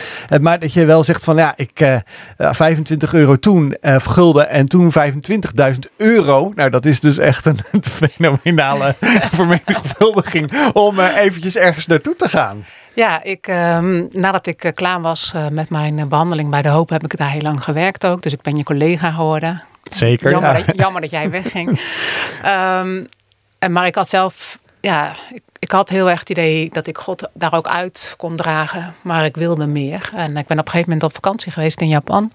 Maar dat je wel zegt van ja, ik eh, eh, 25 euro toen eh gulden en toen 25.000 euro. Nou, dat is dus echt een, een fenomenale vermenigvuldiging om eventjes ergens naartoe te gaan. Ja, ik, ehm, nadat ik eh, klaar was eh, met mijn eh, behandeling bij De Hoop, heb ik daar heel lang gewerkt ook. Dus ik ben je collega geworden. Zeker. Jammer, ja. dat, jammer dat jij wegging. Ehm, en, maar ik had zelf, ja, ik, ik had heel erg het idee dat ik God daar ook uit kon dragen. Maar ik wilde meer. En ik ben op een gegeven moment op vakantie geweest in Japan.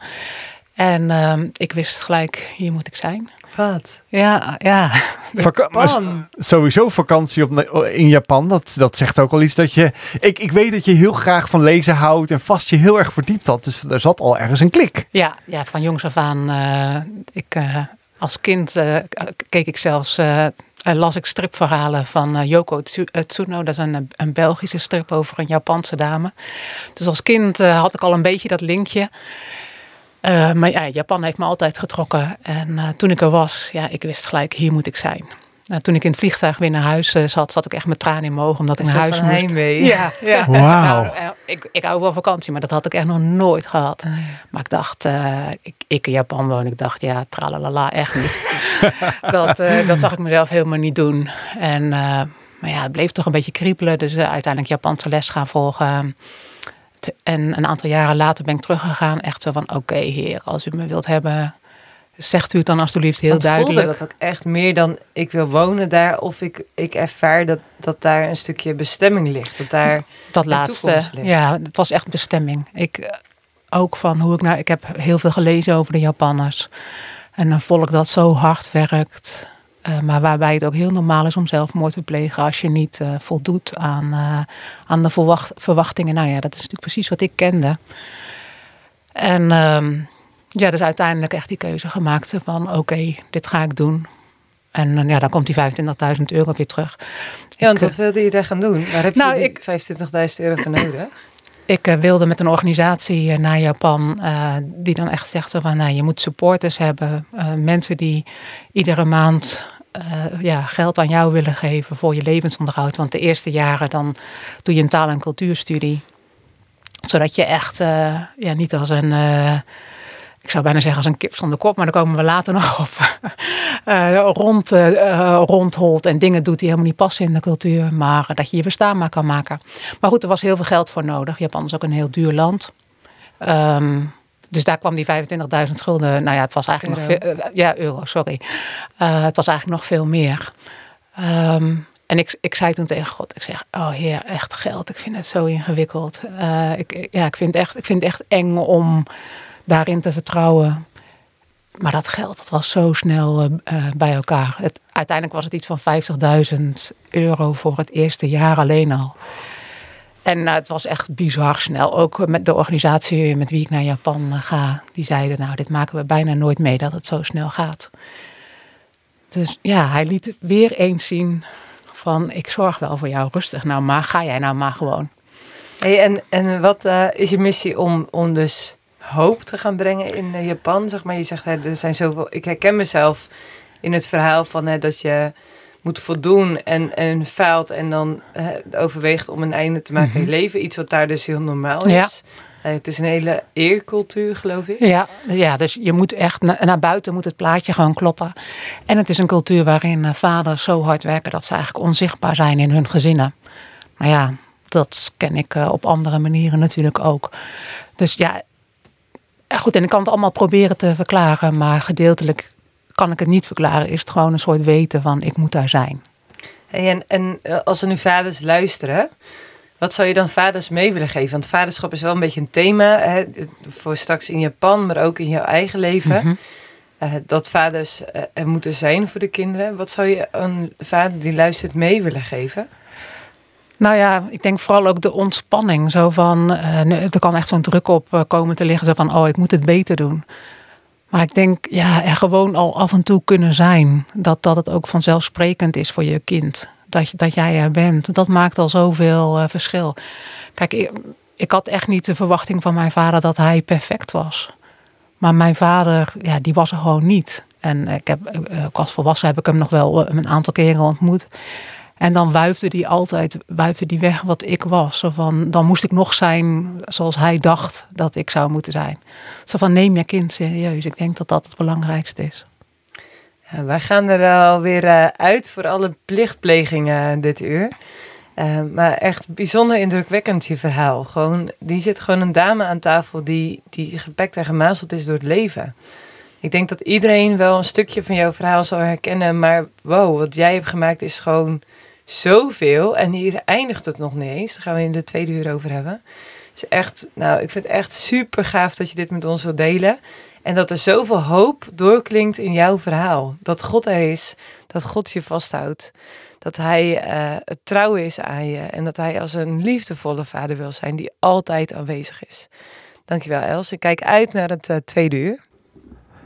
En ehm, ik wist gelijk, hier moet ik zijn. Wat? Ja, ja. Vaka- maar s- Japan. sowieso vakantie op, in Japan, dat, dat zegt ook al iets dat je... Ik, ik weet dat je heel graag van lezen houdt en vast je heel erg verdiept had. Dus er zat al ergens een klik. Ja, ja van jongs af aan. eh, ik, eh, als kind eh, keek ik zelfs, eh, eh, las ik stripverhalen van Yoko Tsu- Tsuno. Dat is een, een Belgische strip over een Japanse dame. Dus als kind had ik al een beetje dat linkje. Eh, maar ja, Japan heeft me altijd getrokken. En eh, toen ik er was, ja, ik wist gelijk, hier moet ik zijn. Nou, toen ik in het vliegtuig weer naar huis eh, zat, zat ik echt met tranen in mijn ogen. Omdat ik naar huis van moest. heimwee. Ja, ja. Wauw. Nou, eh, ik, ik hou wel vakantie, maar dat had ik echt nog nooit gehad. Maar ik dacht, eh, ik, ik in Japan woon, ik dacht, ja, tralalala, echt niet. dat, eh, dat zag ik mezelf helemaal niet doen. En, eh, maar ja, het bleef toch een beetje kriebelen. Dus uiteindelijk Japanse les gaan volgen. En een aantal jaren later ben ik teruggegaan. Echt zo van, oké heer, als u me wilt hebben, zegt u het dan alsjeblieft heel Want duidelijk. voelde dat ook echt meer dan ik wil wonen daar of ik, ik ervaar dat, dat daar een stukje bestemming ligt. Dat daar Dat laatste, ja, het was echt bestemming. Ik eh, ook van hoe ik naar, ik heb heel veel gelezen over de Japanners en een volk dat zo hard werkt, eh, maar waarbij het ook heel normaal is om zelfmoord te plegen als je niet eh, voldoet aan, eh, aan de verwacht, verwachtingen. Nou ja, dat is natuurlijk precies wat ik kende. En ehm, ja, dus uiteindelijk echt die keuze gemaakt van oké, dit ga ik doen. En ja, dan komt die 25.000 euro weer terug. Ja, want Ik, wat wilde je daar gaan doen? Waar heb Nou, je ik- die 25.000 euro voor nodig? Ik wilde met een organisatie naar Japan die dan echt zegt van, nou, je moet supporters hebben, mensen die iedere maand eh, ja, geld aan jou willen geven voor je levensonderhoud. Want de eerste jaren dan doe je een taal- en cultuurstudie, zodat je echt eh, ja, niet als een eh, ik zou bijna zeggen als een kip zonder kop, maar daar komen we later nog op. rond, rondholt en dingen doet die helemaal niet passen in de cultuur, maar dat je je verstaanbaar kan maken. Maar goed, er was heel veel geld voor nodig. Japan is ook een heel duur land. Ehm, dus daar kwam die 25.000 gulden. Nou ja, het was eigenlijk nog veel. eh, ja, euro, sorry. Eh, het was eigenlijk nog veel meer. Ehm, en ik, ik zei toen tegen God, ik zeg, oh heer, echt geld. Ik vind het zo ingewikkeld. Eh, ik, ja, ik, vind echt, ik vind het echt eng om daarin te vertrouwen. Maar dat geld, dat was zo snel bij elkaar. Het, uiteindelijk was het iets van 50.000 euro voor het eerste jaar alleen al. En eh, het was echt bizar snel. Ook met de organisatie met wie ik naar Japan eh, ga. Die zeiden, nou, dit maken we bijna nooit mee dat het zo snel gaat. Dus ja, hij liet weer eens zien van, ik zorg wel voor jou rustig. Nou, maar ga jij nou maar gewoon. Hey, en, en wat eh, is je missie om, om dus hoop te gaan brengen in Japan? Zeg maar, je zegt, hè, er zijn zoveel. Ik herken mezelf in het verhaal van hè, dat je moet voldoen en, en faalt en dan overweegt om een einde te maken in je leven. Iets wat daar dus heel normaal is. Eh, het is een hele eercultuur, geloof ik. Ja, ja dus je moet echt na- naar buiten moet het plaatje gewoon kloppen. En het is een cultuur waarin eh, vaders zo hard werken dat ze eigenlijk onzichtbaar zijn in hun gezinnen. Nou ja, dat ken ik eh, op andere manieren natuurlijk ook. Dus ja, goed, en ik kan het allemaal proberen te verklaren, maar gedeeltelijk kan ik het niet verklaren. Is het gewoon een soort weten van ik moet daar zijn. Hey, en en eh, als er nu vaders luisteren, wat zou je dan vaders mee willen geven? Want vaderschap is wel een beetje een thema hè, voor straks in Japan, maar ook in jouw eigen leven. Mhm. Eh, dat vaders eh, er moeten zijn voor de kinderen. Wat zou je een vader die luistert mee willen geven? Nou ja, ik denk vooral ook de ontspanning. Zo van, er kan echt zo'n druk op komen te liggen. Zo van, oh, ik moet het beter doen. Maar ik denk, ja, er gewoon al af en toe kunnen zijn. Dat, dat het ook vanzelfsprekend is voor je kind. Dat, dat jij er bent. Dat maakt al zoveel eh, verschil. Kijk, ik, had echt niet de verwachting van mijn vader dat hij perfect was. Maar mijn vader, ja, die was er gewoon niet. En ik heb, eh, als volwassen heb ik hem nog wel eh, een aantal keren ontmoet. En dan wuifde die altijd buiten die weg wat ik was. Zo van, dan moest ik nog zijn zoals hij dacht dat ik zou moeten zijn. Zo van, neem je kind serieus. Ik denk dat dat het belangrijkste is. Ja, wij gaan er alweer eh, uit voor alle plichtplegingen dit uur. Eh, maar echt bijzonder indrukwekkend je verhaal. Gewoon, die zit gewoon een dame aan tafel die, die gepakt en gemazeld is door het leven. Ik denk dat iedereen wel een stukje van jouw verhaal zal herkennen. Maar wow, wat jij hebt gemaakt is gewoon zoveel. En hier eindigt het nog niet eens. Daar gaan we in de tweede uur over hebben. is echt, nou, ik vind het echt super gaaf dat je dit met ons wilt delen. En dat er zoveel hoop doorklinkt in jouw verhaal. Dat God er is, dat God je vasthoudt. Dat hij eh, het trouw is aan je. En dat hij als een liefdevolle vader wil zijn die altijd aanwezig is. Dankjewel Els. Ik kijk uit naar het eh, tweede uur.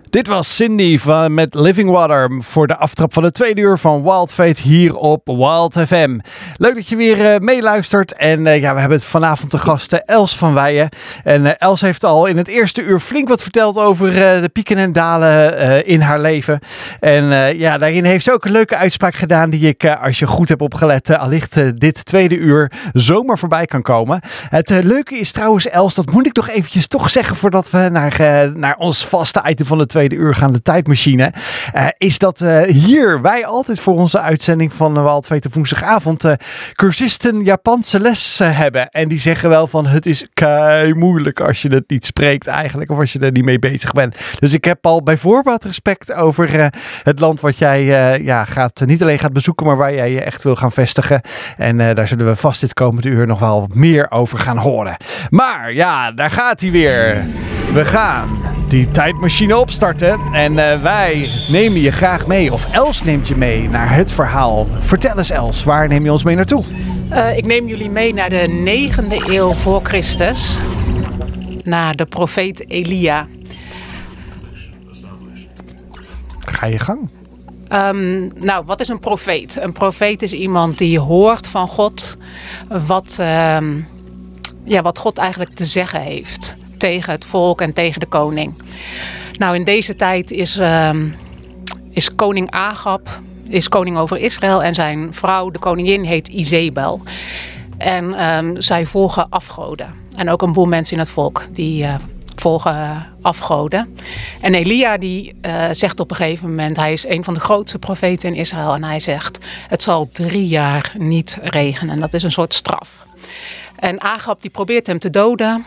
Dit was Cindy van, met Living Water voor de aftrap van de tweede uur van Wild Fate hier op Wild FM. Leuk dat je weer eh, meeluistert. En eh, ja, we hebben het vanavond de gasten Els van Weijen. En eh, Els heeft al in het eerste uur flink wat verteld over de pieken en dalen in haar leven. En ja, daarin heeft ze ook een leuke uitspraak gedaan die ik, als je goed hebt opgelet, allicht dit tweede uur zomaar voorbij kan komen. Het leuke is trouwens, Els, dat moet ik nog eventjes toch zeggen voordat we naar, naar ons vaste item van de tweede uur gaan, de tijdmachine. eh, is dat eh, hier wij altijd voor onze uitzending van de Waldveten woensdagavond eh, cursisten Japanse les hebben. En die zeggen wel van het is kei moeilijk als je het niet spreekt eigenlijk. Of als je er niet mee bezig bent. Dus ik heb al bij voorbaat respect over het land wat jij ja, gaat, niet alleen gaat bezoeken, maar waar jij je echt wil gaan vestigen. En daar zullen we vast dit komende uur nog wel meer over gaan horen. Maar ja, daar gaat hij weer. We gaan die tijdmachine opstarten. En eh, wij nemen je graag mee, of Els neemt je mee naar het verhaal. Vertel eens Els, waar neem je ons mee naartoe? Eh, ik neem jullie mee naar de negende eeuw voor Christus. Naar de profeet Elia. Ga je gang. Ehm, nou, wat is een profeet? Een profeet is iemand die hoort van God wat, ehm, ja, wat God eigenlijk te zeggen heeft tegen het volk en tegen de koning. Nou, in deze tijd is, ehm, is koning Agab is koning over Israël en zijn vrouw, de koningin, heet Izebel. En ehm, zij volgen afgoden. En ook een boel mensen in het volk die eh, volgen afgoden. En Elia die eh, zegt op een gegeven moment, hij is een van de grootste profeten in Israël. En hij zegt, het zal drie jaar niet regenen. En dat is een soort straf. En Agab die probeert hem te doden.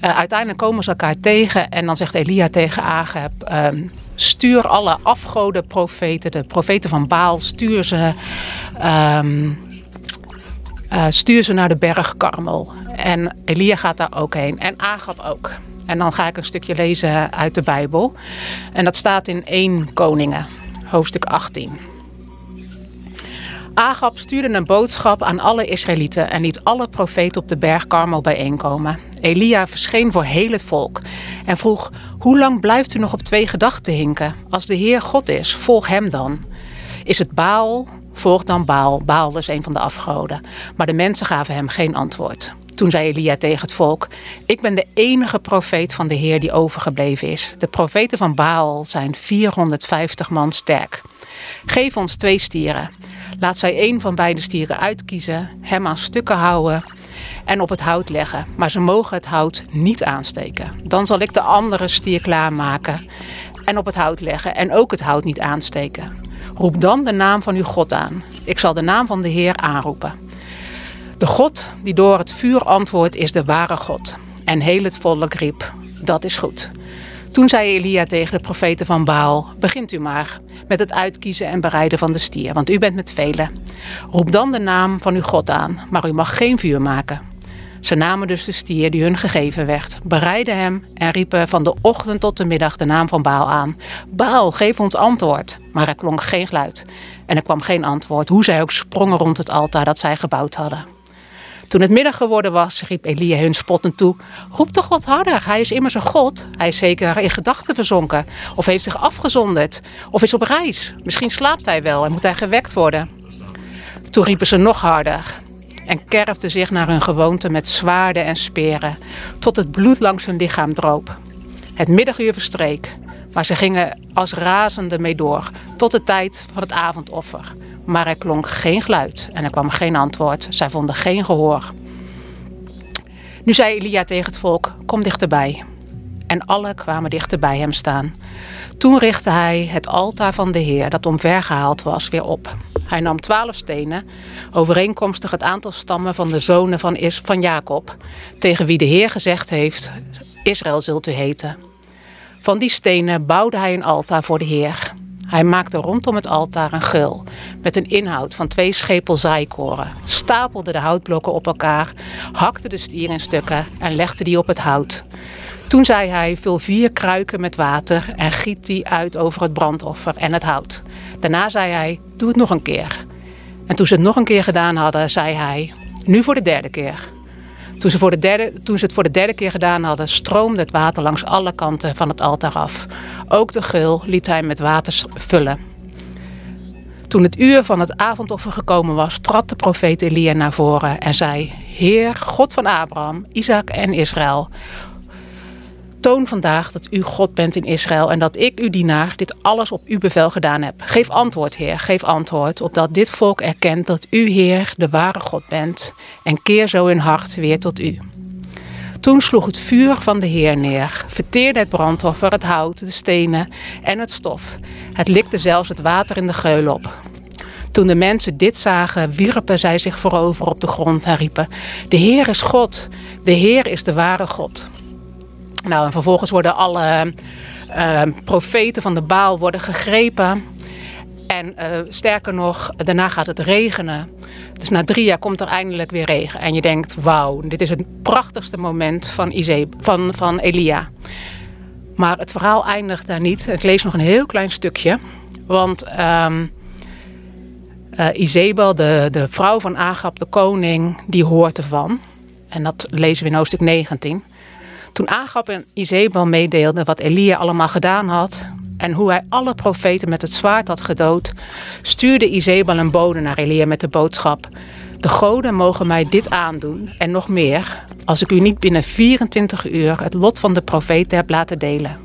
Eh, uiteindelijk komen ze elkaar tegen en dan zegt Elia tegen Agab: ehm, stuur alle afgoden profeten, de profeten van Baal, stuur ze, ehm, eh, stuur ze naar de berg Karmel. En Elia gaat daar ook heen en Agab ook. En dan ga ik een stukje lezen uit de Bijbel. En dat staat in 1 Koningen, hoofdstuk 18. Agab stuurde een boodschap aan alle Israëlieten en liet alle profeten op de berg Karmel bijeenkomen. Elia verscheen voor heel het volk en vroeg: Hoe lang blijft u nog op twee gedachten hinken? Als de Heer God is, volg hem dan. Is het Baal? Volg dan Baal. Baal is een van de afgoden. Maar de mensen gaven hem geen antwoord. Toen zei Elia tegen het volk: Ik ben de enige profeet van de Heer die overgebleven is. De profeten van Baal zijn 450 man sterk. Geef ons twee stieren. Laat zij één van beide stieren uitkiezen, hem aan stukken houden en op het hout leggen. Maar ze mogen het hout niet aansteken. Dan zal ik de andere stier klaarmaken en op het hout leggen en ook het hout niet aansteken. Roep dan de naam van uw God aan. Ik zal de naam van de Heer aanroepen. De God die door het vuur antwoordt is de ware God. En heel het volk riep, dat is goed. Toen zei Elia tegen de profeten van Baal: Begint u maar met het uitkiezen en bereiden van de stier, want u bent met velen. Roep dan de naam van uw God aan, maar u mag geen vuur maken. Ze namen dus de stier die hun gegeven werd, bereidden hem en riepen van de ochtend tot de middag de naam van Baal aan. Baal, geef ons antwoord. Maar er klonk geen geluid en er kwam geen antwoord, hoe zij ook sprongen rond het altaar dat zij gebouwd hadden. Toen het middag geworden was, riep Elia hun spottend toe: Roep toch wat harder, hij is immers een god. Hij is zeker in gedachten verzonken, of heeft zich afgezonderd, of is op reis. Misschien slaapt hij wel en moet hij gewekt worden. Toen riepen ze nog harder en kerfden zich naar hun gewoonte met zwaarden en speren, tot het bloed langs hun lichaam droop. Het middaguur verstreek, maar ze gingen als razende mee door, tot de tijd van het avondoffer. Maar er klonk geen geluid en er kwam geen antwoord. Zij vonden geen gehoor. Nu zei Elia tegen het volk: Kom dichterbij. En alle kwamen dichter bij hem staan. Toen richtte hij het altaar van de Heer, dat omvergehaald was, weer op. Hij nam twaalf stenen, overeenkomstig het aantal stammen van de zonen van, Is van Jacob, tegen wie de Heer gezegd heeft: Israël zult u heten. Van die stenen bouwde hij een altaar voor de Heer. Hij maakte rondom het altaar een geul met een inhoud van twee schepel zaaikoren, stapelde de houtblokken op elkaar, hakte de stier in stukken en legde die op het hout. Toen zei hij: Vul vier kruiken met water en giet die uit over het brandoffer en het hout. Daarna zei hij: Doe het nog een keer. En toen ze het nog een keer gedaan hadden, zei hij: Nu voor de derde keer. Toen ze, voor de derde, toen ze het voor de derde keer gedaan hadden, stroomde het water langs alle kanten van het altaar af. Ook de geul liet hij met water vullen. Toen het uur van het avondoffer gekomen was, trad de profeet Elia naar voren en zei: Heer, God van Abraham, Isaac en Israël, Toon vandaag dat u God bent in Israël en dat ik, uw dienaar, dit alles op uw bevel gedaan heb. Geef antwoord, Heer, geef antwoord, opdat dit volk erkent dat u, Heer, de ware God bent en keer zo hun hart weer tot u. Toen sloeg het vuur van de Heer neer, verteerde het brandoffer, het hout, de stenen en het stof. Het likte zelfs het water in de geul op. Toen de mensen dit zagen, wierpen zij zich voorover op de grond en riepen: De Heer is God, de Heer is de ware God. Nou, en vervolgens worden alle uh, profeten van de Baal worden gegrepen. En uh, sterker nog, daarna gaat het regenen. Dus na drie jaar komt er eindelijk weer regen. En je denkt, wauw, dit is het prachtigste moment van, Ize van, van Elia. Maar het verhaal eindigt daar niet. Ik lees nog een heel klein stukje. Want um, Izebel, de, de vrouw van Agab, de koning, die hoort ervan. En dat lezen we in hoofdstuk 19. Toen Agab en Izebel meedeelden wat Elia allemaal gedaan had en hoe hij alle profeten met het zwaard had gedood, stuurde Izebel een bode naar Elia met de boodschap: De goden mogen mij dit aandoen en nog meer, als ik u niet binnen 24 uur het lot van de profeten heb laten delen.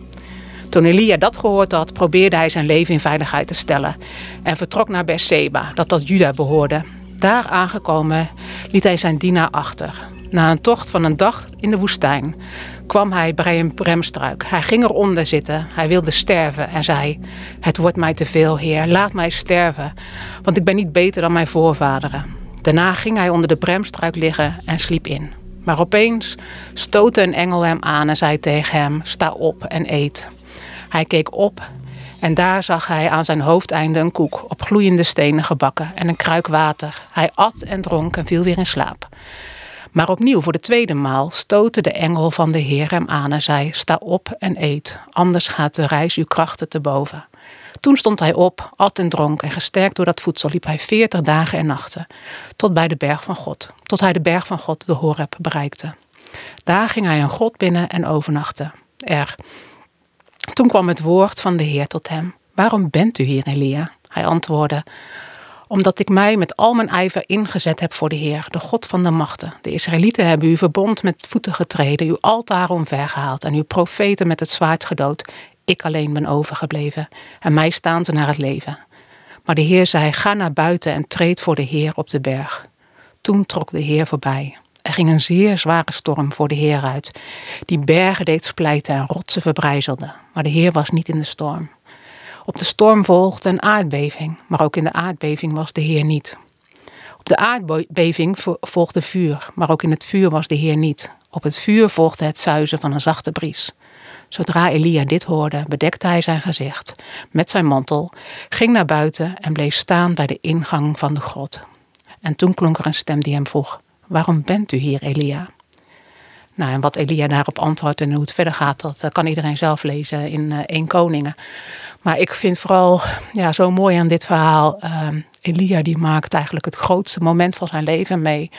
Toen Elia dat gehoord had, probeerde hij zijn leven in veiligheid te stellen en vertrok naar Beersheba, dat tot Juda behoorde. Daar aangekomen liet hij zijn dienaar achter. Na een tocht van een dag in de woestijn kwam hij bij een bremstruik. Hij ging eronder zitten. Hij wilde sterven en zei: Het wordt mij te veel, Heer. Laat mij sterven, want ik ben niet beter dan mijn voorvaderen. Daarna ging hij onder de bremstruik liggen en sliep in. Maar opeens stootte een engel hem aan en zei tegen hem: Sta op en eet. Hij keek op en daar zag hij aan zijn hoofdeinde een koek op gloeiende stenen gebakken en een kruik water. Hij at en dronk en viel weer in slaap. Maar opnieuw voor de tweede maal stootte de engel van de Heer hem aan en zei: Sta op en eet, anders gaat de reis uw krachten te boven. Toen stond hij op, at en dronk en gesterkt door dat voedsel liep hij veertig dagen en nachten tot bij de berg van God, tot hij de berg van God, de Horeb, bereikte. Daar ging hij een God binnen en overnachtte er. Toen kwam het woord van de Heer tot hem. Waarom bent u hier, Elia? Hij antwoordde: omdat ik mij met al mijn ijver ingezet heb voor de Heer, de God van de machten. De Israëlieten hebben uw verbond met voeten getreden, uw altaar omvergehaald en uw profeten met het zwaard gedood. Ik alleen ben overgebleven en mij staan ze naar het leven. Maar de Heer zei, ga naar buiten en treed voor de Heer op de berg. Toen trok de Heer voorbij Er ging een zeer zware storm voor de Heer uit, die bergen deed splijten en rotsen verbrijzelde. Maar de Heer was niet in de storm. Op de storm volgde een aardbeving, maar ook in de aardbeving was de Heer niet. Op de aardbeving volgde vuur, maar ook in het vuur was de Heer niet. Op het vuur volgde het zuizen van een zachte bries. Zodra Elia dit hoorde, bedekte hij zijn gezicht met zijn mantel, ging naar buiten en bleef staan bij de ingang van de grot. En toen klonk er een stem die hem vroeg: Waarom bent u hier, Elia? Nou, en wat Elia daarop antwoordt en hoe het verder gaat, dat eh, kan iedereen zelf lezen in uh, 1 Koningen. Maar ik vind vooral ja, zo mooi aan dit verhaal. Uh, Elia die maakt eigenlijk het grootste moment van zijn leven mee.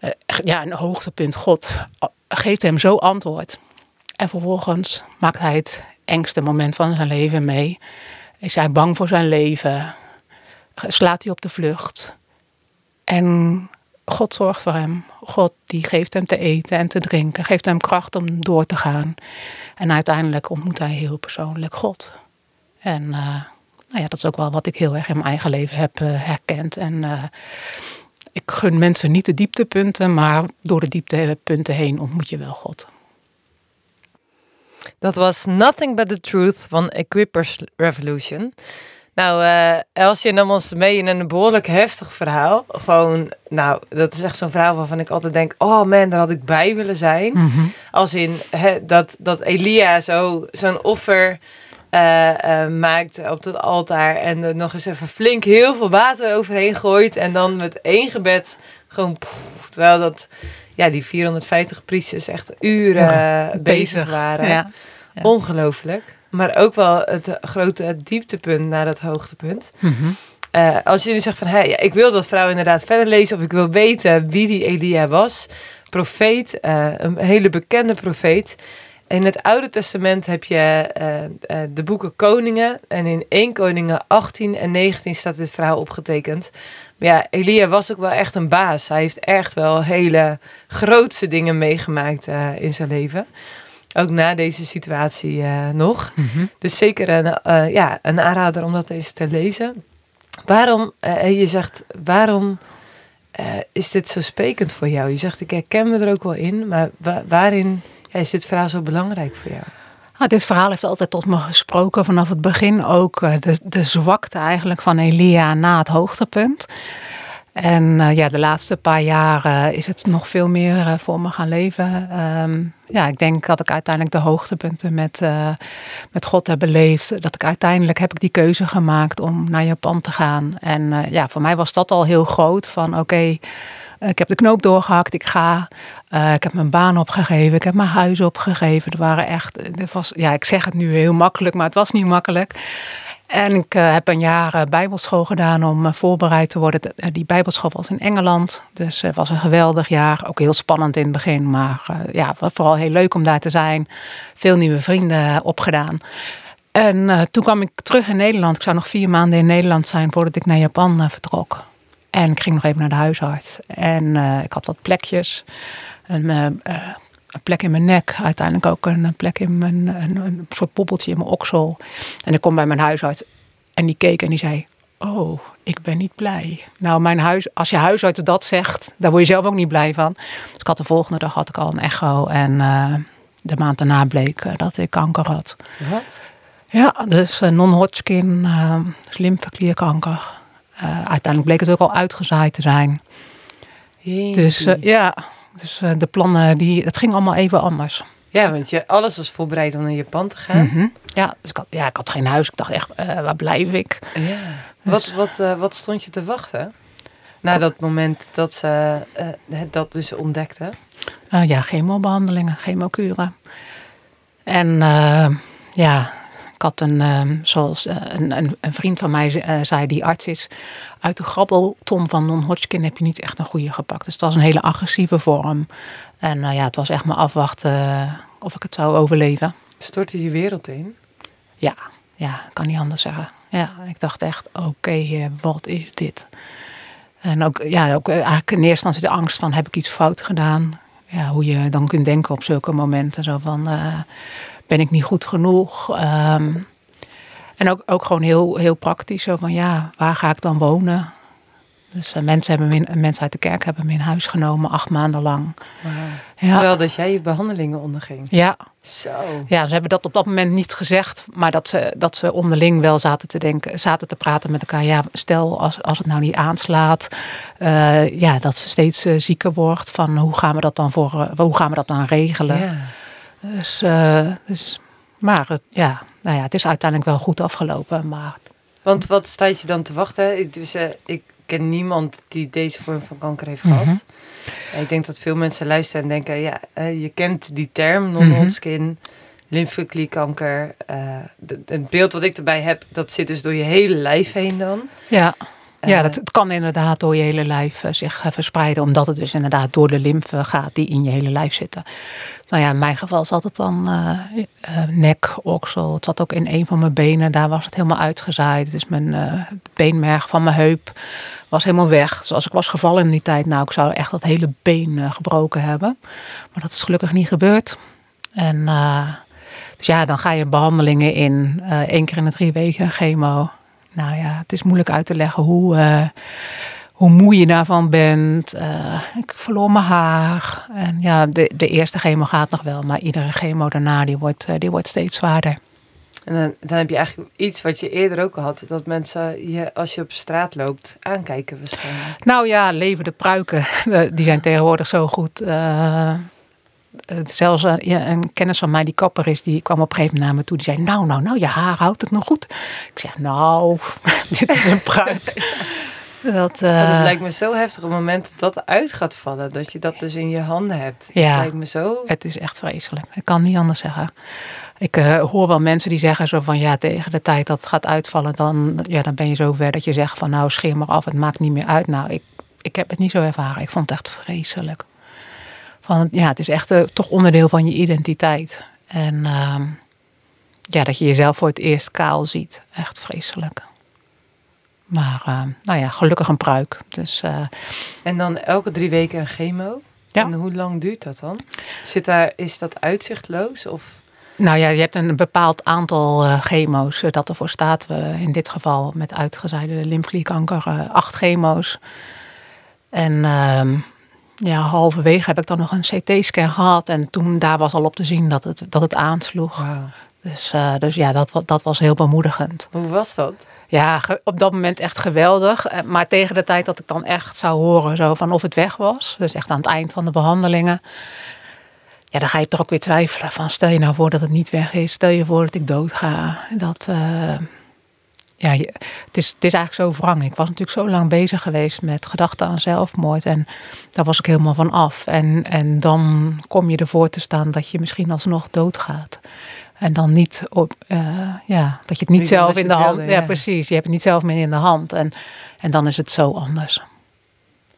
Uh, ja, een hoogtepunt. God geeft hem zo antwoord. En vervolgens maakt hij het engste moment van zijn leven mee. Is hij bang voor zijn leven? Slaat hij op de vlucht? En God zorgt voor hem. God die geeft hem te eten en te drinken, geeft hem kracht om door te gaan. En uiteindelijk ontmoet hij heel persoonlijk God. En uh, nou ja, dat is ook wel wat ik heel erg in mijn eigen leven heb uh, herkend. En uh, ik gun mensen niet de dieptepunten, maar door de dieptepunten heen ontmoet je wel God. Dat was Nothing But The Truth van Equippers Revolution. Nou, uh, Elsje nam ons mee in een behoorlijk heftig verhaal. Gewoon, nou, dat is echt zo'n verhaal waarvan ik altijd denk... oh man, daar had ik bij willen zijn. Mhm. Als in dat, dat Elia zo, zo'n offer uh, uh, maakt op het altaar... en er nog eens even flink heel veel water overheen gooit... en dan met één gebed gewoon... Terwijl dat, ja, die 450 priesters echt uren bezig, waren. Ja. Ja. Ongelooflijk. Maar ook wel het grote dieptepunt naar dat hoogtepunt. Mhm. Uh, als je nu zegt van, hey, ja, ik wil dat vrouw inderdaad verder lezen... of ik wil weten wie die Elia was. Profeet, uh, een hele bekende profeet. In het Oude Testament heb je uh, de boeken Koningen. En in 1 Koningen 18 en 19 staat dit verhaal opgetekend. Maar ja, Elia was ook wel echt een baas. Hij heeft echt wel hele grootse dingen meegemaakt in zijn leven. Ook na deze situatie uh, nog. Mm -hmm. Dus zeker een, uh, ja, een aanrader om dat eens te lezen. Waarom, uh, je zegt, waarom is dit zo sprekend voor jou? Je zegt, ik herken me er ook wel in, maar wa waarin ja, is dit verhaal zo belangrijk voor jou? Ah, dit verhaal heeft altijd tot me gesproken vanaf het begin ook. De, de zwakte eigenlijk van Elia na het hoogtepunt. En uh, ja, de laatste paar jaren is het nog veel meer uh, voor me gaan leven. Um, ja, ik denk dat ik uiteindelijk de hoogtepunten met, uh, met God heb beleefd. Dat ik uiteindelijk heb ik die keuze gemaakt om naar Japan te gaan. En ja, voor mij was dat al heel groot. Van oké, okay, ik heb de knoop doorgehakt, ik ga. ik heb mijn baan opgegeven, ik heb mijn huis opgegeven. Er waren echt, er was, ja, ik zeg het nu heel makkelijk, maar het was niet makkelijk. En ik uh, heb een jaar uh, bijbelschool gedaan om uh, voorbereid te worden. die bijbelschool was in Engeland, dus het was een geweldig jaar. Ook heel spannend in het begin, maar ja, vooral heel leuk om daar te zijn. Veel nieuwe vrienden opgedaan. En toen kwam ik terug in Nederland. Ik zou nog vier maanden in Nederland zijn voordat ik naar Japan vertrok. En ik ging nog even naar de huisarts. En ik had wat plekjes. En, een plek in mijn nek. Uiteindelijk ook een plek in mijn, een, een soort poppeltje in mijn oksel. En ik kom bij mijn huisarts en die keek en die zei, oh, ik ben niet blij. Nou, mijn huis, als je huisarts dat zegt, daar word je zelf ook niet blij van. Dus ik had de volgende dag had ik al een echo en uh, de maand daarna bleek uh, dat ik kanker had. Wat? Ja, dus uh, non-Hodgkin, uh, lymfeklierkanker. uiteindelijk bleek het ook al uitgezaaid te zijn. Dus ja, dus uh, de plannen, die, het ging allemaal even anders. Ja, want je, alles was voorbereid om naar Japan te gaan. Mm -hmm. Ja, dus ik had, ja, ik had geen huis. Ik dacht echt, uh, waar blijf ik? Ja. Dus. Wat, wat, uh, wat stond je te wachten? Na dat moment dat ze dat dus ontdekte? ja, chemobehandelingen, chemokuren. En ja, ik had een, um, zoals uh, een, een, een, vriend van mij uh, zei, die arts is, uit de grabbelton van non-Hodgkin heb je niet echt een goede gepakt. Dus het was een hele agressieve vorm. En uh, ja, het was echt maar afwachten of ik het zou overleven. Stortte je wereld in? Ja, ja, kan niet anders zeggen. Ja, ik dacht echt, oké, okay, wat is dit? En ook, ja, ook eigenlijk in eerste instantie de angst van, heb ik iets fout gedaan? Ja, hoe je dan kunt denken op zulke momenten. Zo van, ben ik niet goed genoeg? Um, en ook, ook gewoon heel, heel praktisch. Zo van ja, waar ga ik dan wonen? Dus eh, mensen, hebben in, mensen uit de kerk hebben hem in huis genomen, acht maanden lang. Ja. Terwijl dat jij je behandelingen onderging. Ja. Zo. Ja, ze hebben dat op dat moment niet gezegd, maar dat ze, dat ze onderling wel zaten te denken, zaten te praten met elkaar. Ja, stel als, als het nou niet aanslaat, eh, ja, dat ze steeds uh, zieker wordt. Van hoe gaan we dat dan voor, hoe gaan we dat dan regelen? Ja. Dus, dus maar ja, nou ja, het is uiteindelijk wel goed afgelopen. Maar... Want wat staat je dan te wachten? Ik, dus, ik ken niemand die deze vorm van kanker heeft gehad. Mhm. Ik denk dat veel mensen luisteren en denken, ja, je kent die term, non-Hodgkin, mm lymfeklierkanker. Uh, het beeld wat ik erbij heb, dat zit dus door je hele lijf heen dan. Ja. Ja, dat, het kan inderdaad door je hele lijf uh, zich uh, verspreiden, omdat het dus inderdaad door de lymfe gaat die in je hele lijf zitten. Nou ja, in mijn geval zat het dan uh, nek, oksel. Het zat ook in een van mijn benen, daar was het helemaal uitgezaaid. Dus mijn beenmerg van mijn heup was helemaal weg. Dus als ik was gevallen in die tijd, nou, ik zou echt dat hele been gebroken hebben. Maar dat is gelukkig niet gebeurd. En dus ja, dan ga je behandelingen in, één keer in de drie weken chemo nou ja, het is moeilijk uit te leggen hoe, uh, hoe moe je daarvan bent. Uh, ik verloor mijn haar. En ja, de, de eerste chemo gaat nog wel, maar iedere chemo daarna die wordt, uh, die wordt steeds zwaarder. En dan, dan, heb je eigenlijk iets wat je eerder ook al had. Dat mensen je als je op straat loopt aankijken waarschijnlijk. Nou ja, levende pruiken. Die zijn tegenwoordig zo goed. Eh, zelfs een, een, kennis van mij die kapper is, die kwam op een gegeven moment naar me toe. Die zei, nou, nou, nou, je haar houdt het nog goed. Ik zeg, nou, dit is een pruik. Dat, uh... Het lijkt me zo heftig op het moment dat dat uit gaat vallen. Dat je dat dus in je handen hebt. Ja, het lijkt me zo... Het is echt vreselijk. Ik kan niet anders zeggen. Ik uh, hoor wel mensen die zeggen zo van ja, tegen de tijd dat het gaat uitvallen, dan, ja, dan ben je zover dat je zegt van nou, scheer maar af, het maakt niet meer uit. Nou, ik, ik heb het niet zo ervaren. Ik vond het echt vreselijk. Van, ja, het is echt uh, toch onderdeel van je identiteit. En uh, ja, dat je jezelf voor het eerst kaal ziet. Echt vreselijk. Maar uh, nou ja, gelukkig een pruik. Dus, uh, en dan elke drie weken een chemo? Ja. En hoe lang duurt dat dan? Zit daar, is dat uitzichtloos? Of? Nou ja, je hebt een bepaald aantal uh, chemo's dat ervoor staat. in dit geval met uitgezaaide lymfklierkanker acht chemo's. En ehm, ja, halverwege heb ik dan nog een CT-scan gehad. En toen daar was al op te zien dat het, dat het aansloeg. Dus, uh, dus ja, dat, dat was heel bemoedigend. Hoe was dat? Ja, op dat moment echt geweldig. Eh, maar tegen de tijd dat ik dan echt zou horen zo van of het weg was. Dus echt aan het eind van de behandelingen. Ja, dan ga je toch ook weer twijfelen van stel je nou voor dat het niet weg is. Stel je voor dat ik dood ga. Dat... Uh, ja, het is, het is eigenlijk zo wrang. Ik was natuurlijk zo lang bezig geweest met gedachten aan zelfmoord. En daar was ik helemaal van af. En, en dan kom je ervoor te staan dat je misschien alsnog doodgaat. En dan niet op, uh, ja, dat je het niet, zelf in de hand. ja. ja. precies. Je hebt het niet zelf meer in de hand. En, en dan is het zo anders.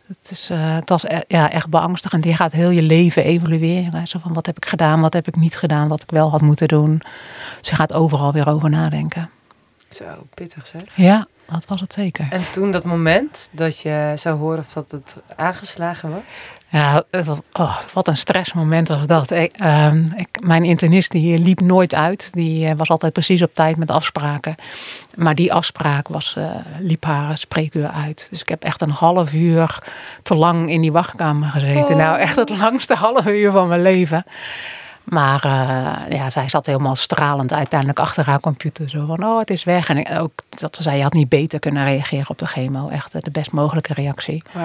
Het, is, uh, het was e-, ja, echt beangstigend. Je gaat heel je leven evalueren. Zo van wat heb ik gedaan, wat heb ik niet gedaan, wat ik wel had moeten doen. Dus je gaat overal weer over nadenken. Zo, pittig zeg. Ja, dat was het zeker. En toen dat moment dat je zou horen of dat het aangeslagen was? Ja, oh, wat een stressmoment was dat. Ik, uh, ik, mijn internist die liep nooit uit. Die uh, was altijd precies op tijd met afspraken. Maar die afspraak was, uh, liep haar spreekuur uit. Dus ik heb echt een half uur te lang in die wachtkamer gezeten. Oh. Nou, echt het langste half uur van mijn leven. Maar uh, ja, zij zat helemaal stralend uiteindelijk achter haar computer. Zo van, oh, het is weg. En ook dat ze zei, je had niet beter kunnen reageren op de chemo. Echt de best mogelijke reactie. Wow.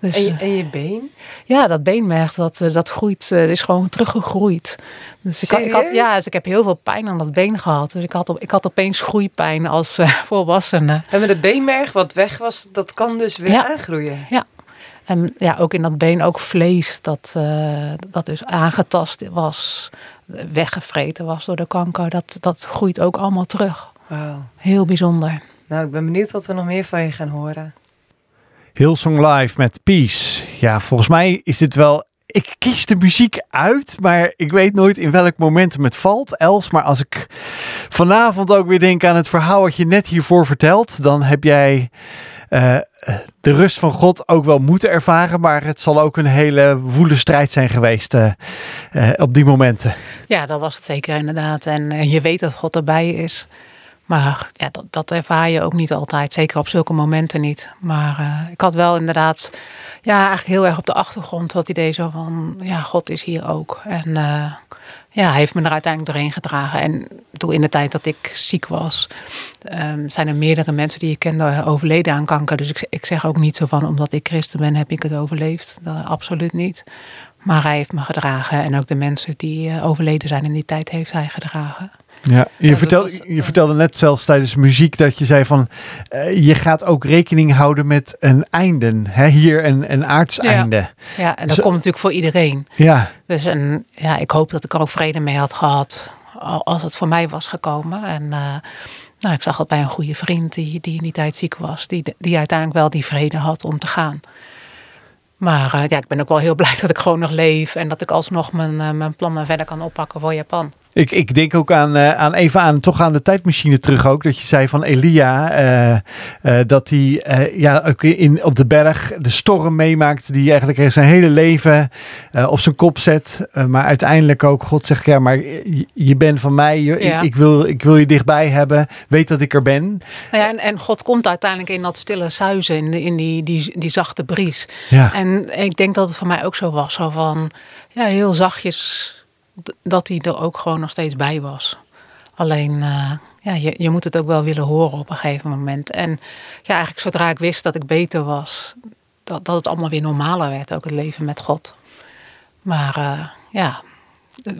Dus, en, je, en, je, been? Ja, dat beenmerg, dat, eh, dat groeit, is gewoon teruggegroeid. Dus ik, ik, had, ja, dus ik heb heel veel pijn aan dat been gehad. Dus ik had, ik had opeens groeipijn als uh, volwassene. En met het beenmerg wat weg was, dat kan dus weer ja. aangroeien? Ja, en ja, ook in dat been ook vlees dat, uh, dat dus aangetast was, weggevreten was door de kanker. Dat, dat groeit ook allemaal terug. Wow. Heel bijzonder. Nou, ik ben benieuwd wat we nog meer van je gaan horen. Hillsong Live met Peace. Ja, volgens mij is dit wel ik kies de muziek uit, maar ik weet nooit in welk moment het valt, Els. Maar als ik vanavond ook weer denk aan het verhaal wat je net hiervoor vertelt, dan heb jij uh, de rust van God ook wel moeten ervaren. Maar het zal ook een hele woele strijd zijn geweest uh, uh, op die momenten. Ja, dat was het zeker inderdaad. En je weet dat God erbij is. Maar ja, dat, dat ervaar je ook niet altijd. Zeker op zulke momenten niet. Maar ik had wel inderdaad ja, eigenlijk heel erg op de achtergrond dat idee zo van, ja, God is hier ook. En ja, hij heeft me er uiteindelijk doorheen gedragen. En toen in de tijd dat ik ziek was, um, zijn er meerdere mensen die ik kende overleden aan kanker. Dus ik, ik zeg ook niet zo van, omdat ik christen ben, heb ik het overleefd. Dat, absoluut niet. Maar hij heeft me gedragen. En ook de mensen die uh, overleden zijn in die tijd heeft hij gedragen. Ja, je, vertelde, je vertelde net zelfs tijdens muziek dat je zei van uh, je gaat ook rekening houden met een einde. Hè? Hier een, een aardseinde. Ja, ja en dat dus, komt natuurlijk voor iedereen. Ja. Dus en, ja, ik hoop dat ik er ook vrede mee had gehad als het voor mij was gekomen. En uh, nou, ik zag dat bij een goede vriend die, die in die tijd ziek was, die, die uiteindelijk wel die vrede had om te gaan. Maar uh, ja, ik ben ook wel heel blij dat ik gewoon nog leef en dat ik alsnog mijn, mijn plannen verder kan oppakken voor Japan. Ik, ik denk ook aan, uh, aan even aan, toch aan de tijdmachine terug ook. Dat je zei van Elia, uh, uh, dat hij ja, ook in, op de berg de storm meemaakt. Die eigenlijk zijn hele leven op zijn kop zet. maar uiteindelijk ook God zegt, ja, maar je, je bent van mij. Je, ja. ik, ik, wil, ik wil je dichtbij hebben. Weet dat ik er ben. Nou ja, en, en God komt uiteindelijk in dat stille zuizen, in, in die, die, die zachte bries. Ja. En ik denk dat het voor mij ook zo was. Zo van, ja, heel zachtjes dat hij er ook gewoon nog steeds bij was. Alleen, uh, ja, je, je moet het ook wel willen horen op een gegeven moment. En ja, eigenlijk zodra ik wist dat ik beter was, dat, dat het allemaal weer normaler werd, ook het leven met God. Maar uh, ja,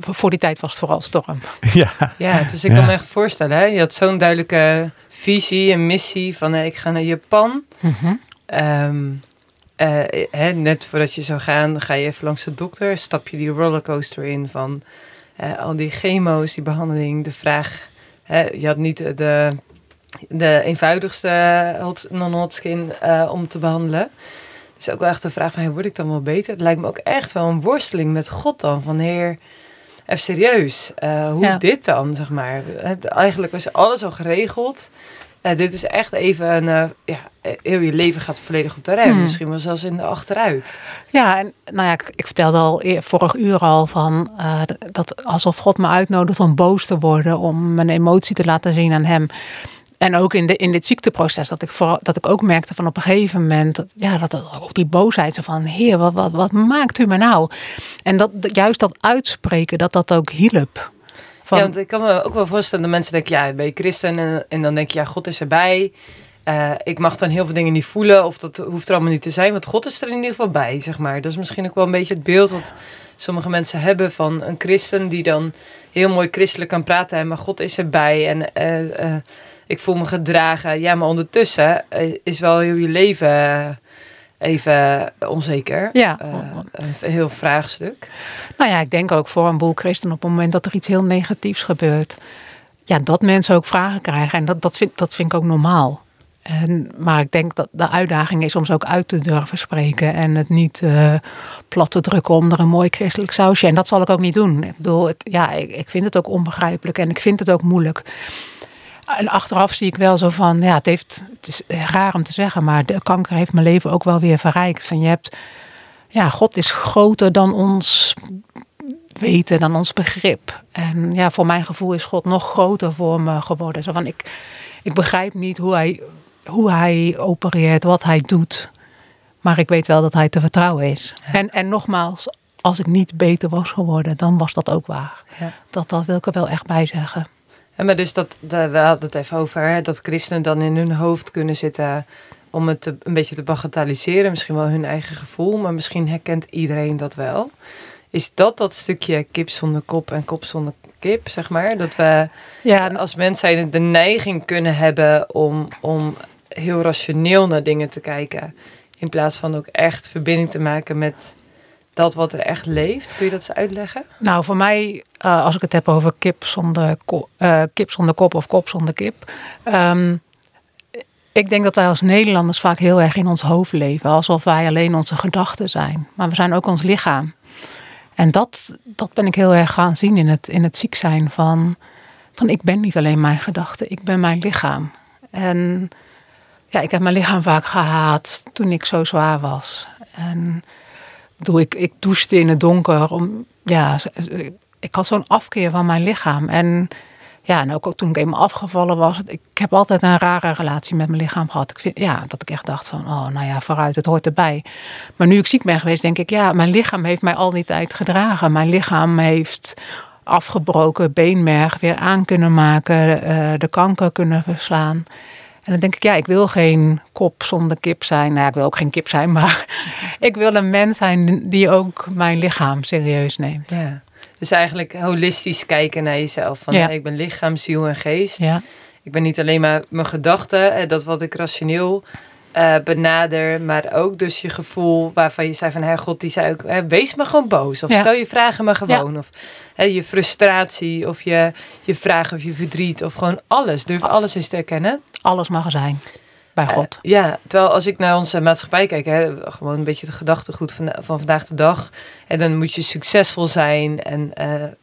voor die tijd was het vooral storm. Ja, ja dus ik kan me echt voorstellen, hè? je had zo'n duidelijke visie en missie van hey, ik ga naar Japan. Mm -hmm. um, uh, hè, net voordat je zou gaan, ga je even langs de dokter, stap je die rollercoaster in van uh, al die chemo's, die behandeling, de vraag. Hè, je had niet de, de eenvoudigste non-Hodgkin uh, om te behandelen. Dus ook wel echt de vraag van, hey, word ik dan wel beter? Het lijkt me ook echt wel een worsteling met God dan. Van, heer, even serieus, hoe ja. dit dan, zeg maar? Eigenlijk was alles al geregeld. Uh, dit is echt even een, uh, ja, heel je leven gaat volledig op de rem. Hmm. Misschien wel zelfs in de achteruit. Ja, en nou ja, ik, ik vertelde al vorig uur al van uh, dat alsof God me uitnodigt om boos te worden, om mijn emotie te laten zien aan hem. En ook in, de, in dit ziekteproces, dat ik, vooral, dat ik ook merkte van op een gegeven moment, ja, dat ook die boosheid zo van, heer, wat, wat, wat maakt u me nou? En dat, juist dat uitspreken, dat dat ook hielp. Ja, want ik kan me ook wel voorstellen dat mensen denken, ja, ben je christen? En, dan denk je, ja, God is erbij. Uh, ik mag dan heel veel dingen niet voelen, of dat hoeft er allemaal niet te zijn, want God is er in ieder geval bij, zeg maar. Dat is misschien ook wel een beetje het beeld wat sommige mensen hebben van een christen die dan heel mooi christelijk kan praten, maar God is erbij en uh, uh, ik voel me gedragen. Ja, maar ondertussen is wel heel je leven even onzeker. Ja. een heel vraagstuk. Nou ja, ik denk ook voor een boel christenen op het moment dat er iets heel negatiefs gebeurt, ja, dat mensen ook vragen krijgen. En dat, dat, vind, dat vind ik ook normaal. En, maar ik denk dat de uitdaging is om ze ook uit te durven spreken en het niet uh, plat te drukken onder een mooi christelijk sausje. En dat zal ik ook niet doen. Ik bedoel, het, ja, ik, ik vind het ook onbegrijpelijk en ik vind het ook moeilijk. En achteraf zie ik wel zo van, ja, het, heeft, het is raar om te zeggen, maar de kanker heeft mijn leven ook wel weer verrijkt. Van je hebt, ja, God is groter dan ons weten, dan ons begrip. En ja, voor mijn gevoel is God nog groter voor me geworden. Zo van, ik, ik begrijp niet hoe hij, hoe hij opereert, wat hij doet. Maar ik weet wel dat hij te vertrouwen is. En, en nogmaals, als ik niet beter was geworden, dan was dat ook waar. Ja. Dat, dat wil ik er wel echt bij zeggen. Ja, maar dus dat, we hadden het even over, hè, dat christenen dan in hun hoofd kunnen zitten om het te, een beetje te bagatelliseren. Misschien wel hun eigen gevoel, maar misschien herkent iedereen dat wel. Is dat dat stukje kip zonder kop en kop zonder kip, zeg maar? Dat we ja. als mensen de neiging kunnen hebben om, om heel rationeel naar dingen te kijken. In plaats van ook echt verbinding te maken met dat wat er echt leeft. Kun je dat eens uitleggen? Nou, voor mij, uh, als ik het heb over kip zonder, uh, kip zonder kop of kop zonder kip. Um, ik denk dat wij als Nederlanders vaak heel erg in ons hoofd leven. Alsof wij alleen onze gedachten zijn. Maar we zijn ook ons lichaam. En dat, dat ben ik heel erg gaan zien in het, in het ziek zijn van, van ik ben niet alleen mijn gedachten, ik ben mijn lichaam. En ja, ik heb mijn lichaam vaak gehaat toen ik zo zwaar was. En bedoel, ik, ik douchte in het donker. Om, ja, ik had zo'n afkeer van mijn lichaam. En ja, en ook, toen ik eenmaal afgevallen was. Ik heb altijd een rare relatie met mijn lichaam gehad. Ik vind, ja, dat ik echt dacht van, oh, nou ja, vooruit, het hoort erbij. Maar nu ik ziek ben geweest, denk ik, ja, mijn lichaam heeft mij al die tijd gedragen. Mijn lichaam heeft afgebroken beenmerg weer aan kunnen maken, uh, de kanker kunnen verslaan. En dan denk ik, ja, ik wil geen kop zonder kip zijn. Nou, ik wil ook geen kip zijn, maar ik wil een mens zijn die ook mijn lichaam serieus neemt. Ja. Dus eigenlijk holistisch kijken naar jezelf. Van ja. ik ben lichaam, ziel en geest. Ja. Ik ben niet alleen maar mijn gedachten, dat wat ik rationeel uh, benader, maar ook dus je gevoel waarvan je zei van, hé God, die zei ook, hè, wees maar gewoon boos. Of stel je vragen maar gewoon. Of hè, je frustratie, of je, je vragen of je verdriet, of gewoon alles. Durf alles eens te erkennen. Alles mag er zijn. Bij eh, God. ja, terwijl als ik naar onze maatschappij kijk, hè, gewoon een beetje het gedachtegoed van, van vandaag de dag. En dan moet je succesvol zijn en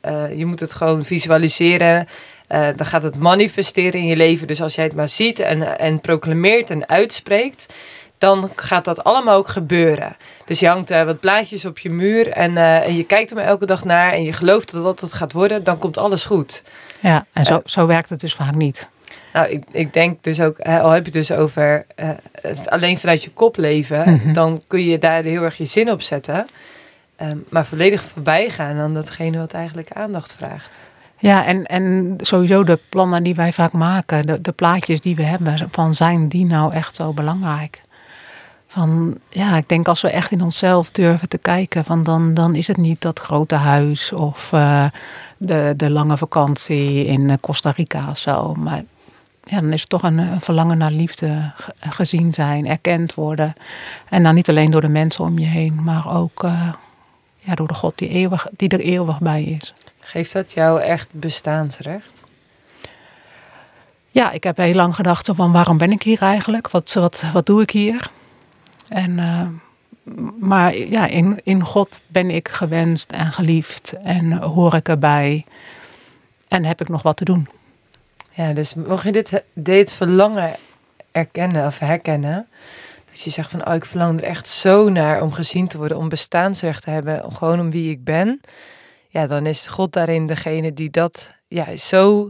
uh, je moet het gewoon visualiseren. Uh, dan gaat het manifesteren in je leven. Dus als jij het maar ziet en, en proclameert en uitspreekt, dan gaat dat allemaal ook gebeuren. Dus je hangt uh, wat plaatjes op je muur en, uh, en je kijkt er maar elke dag naar en je gelooft dat dat het gaat worden, dan komt alles goed. Ja, en zo, zo werkt het dus vaak niet. Nou, ik, ik denk dus ook, al heb je het dus over alleen vanuit je kop leven, mhm. dan kun je daar heel erg je zin op zetten. Um, maar volledig voorbij gaan aan datgene wat eigenlijk aandacht vraagt. Ja, en, en sowieso de plannen die wij vaak maken, de, de plaatjes die we hebben, van zijn die nou echt zo belangrijk? Van ja, ik denk als we echt in onszelf durven te kijken, van dan, dan is het niet dat grote huis of uh, de, de lange vakantie in eh, Costa Rica of zo. Maar ja, dan is het toch een, verlangen naar liefde, gezien zijn, erkend worden. En dan niet alleen door de mensen om je heen, maar ook uh, ja, door de God die, eeuwig, die er eeuwig bij is. Geeft dat jou echt bestaansrecht? Ja, ik heb heel lang gedacht van waarom ben ik hier eigenlijk? Wat, wat, wat doe ik hier? En, uh, maar ja, in, in God ben ik gewenst en geliefd en hoor ik erbij. En heb ik nog wat te doen. Ja, dus mocht je dit, dit verlangen erkennen of herkennen, dat je zegt van oh, ik verlang er echt zo naar om gezien te worden, om bestaansrecht te hebben, gewoon om wie ik ben ja, dan is God daarin degene die dat ja, zo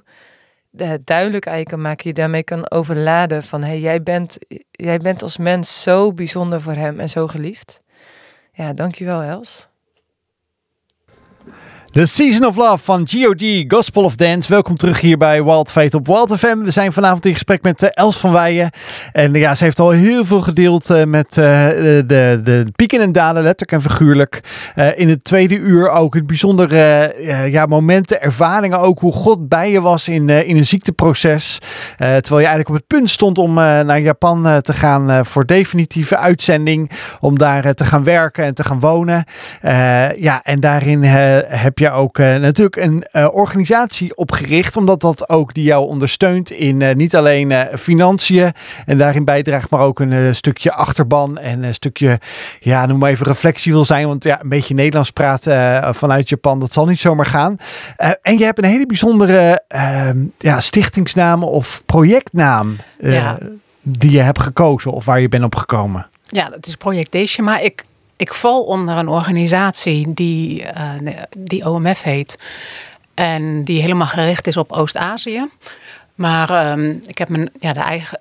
uh, duidelijk eigenlijk kan maken. Je daarmee kan overladen van hey, jij, bent, jij bent als mens zo bijzonder voor hem en zo geliefd. Ja, dankjewel Els. The Season of Love van God, Gospel of Dance. Welkom terug hier bij Wild Fate op Wild FM. We zijn vanavond in gesprek met uh, Els van Weijen. En ja, ze heeft al heel veel gedeeld uh, met uh, de, de pieken en dalen, letterlijk en figuurlijk. in het tweede uur ook het bijzondere ja, momenten, ervaringen ook. Hoe God bij je was in, in een ziekteproces. terwijl je eigenlijk op het punt stond om naar Japan te gaan voor definitieve uitzending. Om daar te gaan werken en te gaan wonen. ja, en daarin heb je ook uh, natuurlijk een uh, organisatie opgericht, omdat dat ook die jou ondersteunt in uh, niet alleen financiën en daarin bijdraagt, maar ook een stukje achterban en een stukje, ja, noem maar even reflectie wil zijn, want ja, een beetje Nederlands praten vanuit Japan, dat zal niet zomaar gaan. en je hebt een hele bijzondere ehm, ja, stichtingsnaam of projectnaam ja. die je hebt gekozen of waar je bent op gekomen. Ja, dat is Project Deshima. Ik ik val onder een organisatie die, uh, die OMF heet. En die helemaal gericht is op Oost-Azië. Maar um, ik heb mijn, ja, de eigen,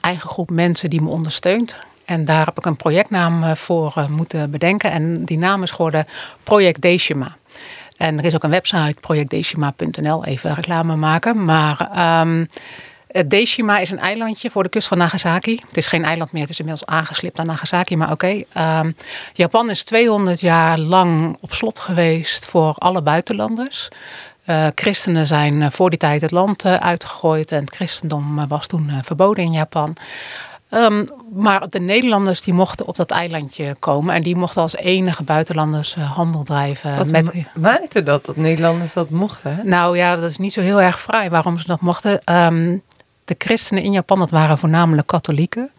eigen groep mensen die me ondersteunt. En daar heb ik een projectnaam eh, voor uh, moeten bedenken. En die naam is geworden Project Deshima. En er is ook een website, projectdeshima.nl, even reclame maken. Maar uh, Deshima is een eilandje voor de kust van Nagasaki. Het is geen eiland meer, het is inmiddels aangeslipt aan Nagasaki, maar oké. Ehm, Japan is 200 jaar lang op slot geweest voor alle buitenlanders. Uh, christenen zijn eh, voor die tijd het land uitgegooid en het christendom was toen verboden in Japan. Um, maar de Nederlanders die mochten op dat eilandje komen en die mochten als enige buitenlanders handel drijven. Wat met... maakte dat, dat Nederlanders dat mochten? Nou ja, dat is niet zo heel erg vrij waarom ze dat mochten. Um, de christenen in Japan, dat waren voornamelijk katholieken.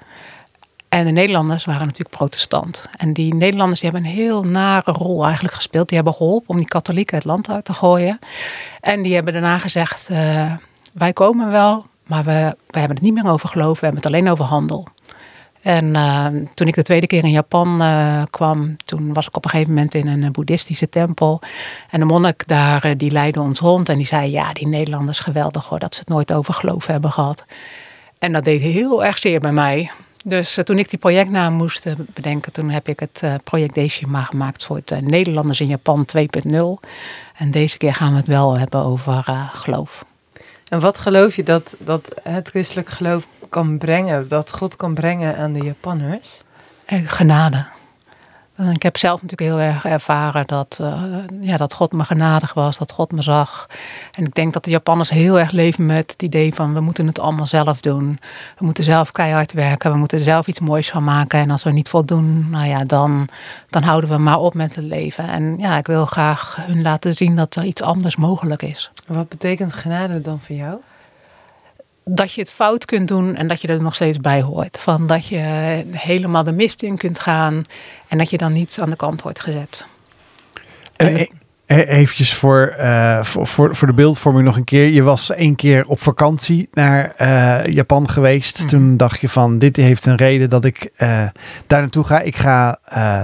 En de Nederlanders waren natuurlijk protestant. En die Nederlanders die hebben een heel nare rol eigenlijk gespeeld. Die hebben geholpen om die katholieken het land uit te gooien. En die hebben daarna gezegd, uh, wij komen wel, maar we, we hebben het niet meer over geloof, we hebben het alleen over handel. En uh, toen ik de tweede keer in Japan uh, kwam, toen was ik op een gegeven moment in een boeddhistische tempel. En de monnik daar, die leidde ons rond en die zei, ja, die Nederlanders geweldig hoor, dat ze het nooit over geloof hebben gehad. En dat deed heel erg zeer bij mij. Dus toen ik die projectnaam moest bedenken, toen heb ik het project Deshima gemaakt voor het Nederlanders in Japan 2.0. En deze keer gaan we het wel hebben over geloof. En wat geloof je dat, dat het christelijk geloof kan brengen, dat God kan brengen aan de Japanners? Genade. Ik heb zelf natuurlijk heel erg ervaren dat, uh, ja, dat God me genadig was, dat God me zag. En ik denk dat de Japanners heel erg leven met het idee van we moeten het allemaal zelf doen. We moeten zelf keihard werken, we moeten er zelf iets moois van maken. En als we niet voldoen, nou ja, dan, dan houden we maar op met het leven. En ja, ik wil graag hun laten zien dat er iets anders mogelijk is. Wat betekent genade dan voor jou? Dat je het fout kunt doen en dat je er nog steeds bij hoort. Van dat je helemaal de mist in kunt gaan en dat je dan niet aan de kant wordt gezet. En, en Eventjes voor, uh, voor, voor, voor de beeldvorming nog een keer. Je was één keer op vakantie naar uh, Japan geweest. Mm. Toen dacht je van, dit heeft een reden dat ik uh, daar naartoe ga. Ik ga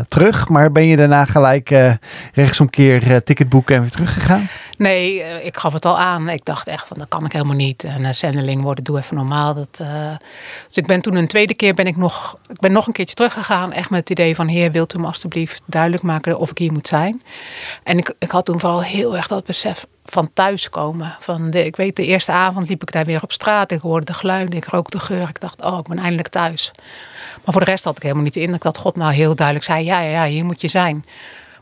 terug. Maar ben je daarna gelijk rechtsomkeer ticket boeken en weer teruggegaan? Nee, ik gaf het al aan. Ik dacht echt van, dat kan ik helemaal niet. En uh, zendeling worden, doe even normaal. Dat, Dus ik ben toen een tweede keer ben ik nog, ik ben nog een keertje teruggegaan. Echt met het idee van, heer, wilt u me alstublieft duidelijk maken of ik hier moet zijn? En ik, ik had toen vooral heel erg dat besef van thuiskomen. Van de, ik weet, de eerste avond liep ik daar weer op straat. Ik hoorde de geluiden, ik rook de geur. Ik dacht, oh, ik ben eindelijk thuis. Maar voor de rest had ik helemaal niet indruk dat God nou heel duidelijk zei: ja, ja, ja, hier moet je zijn.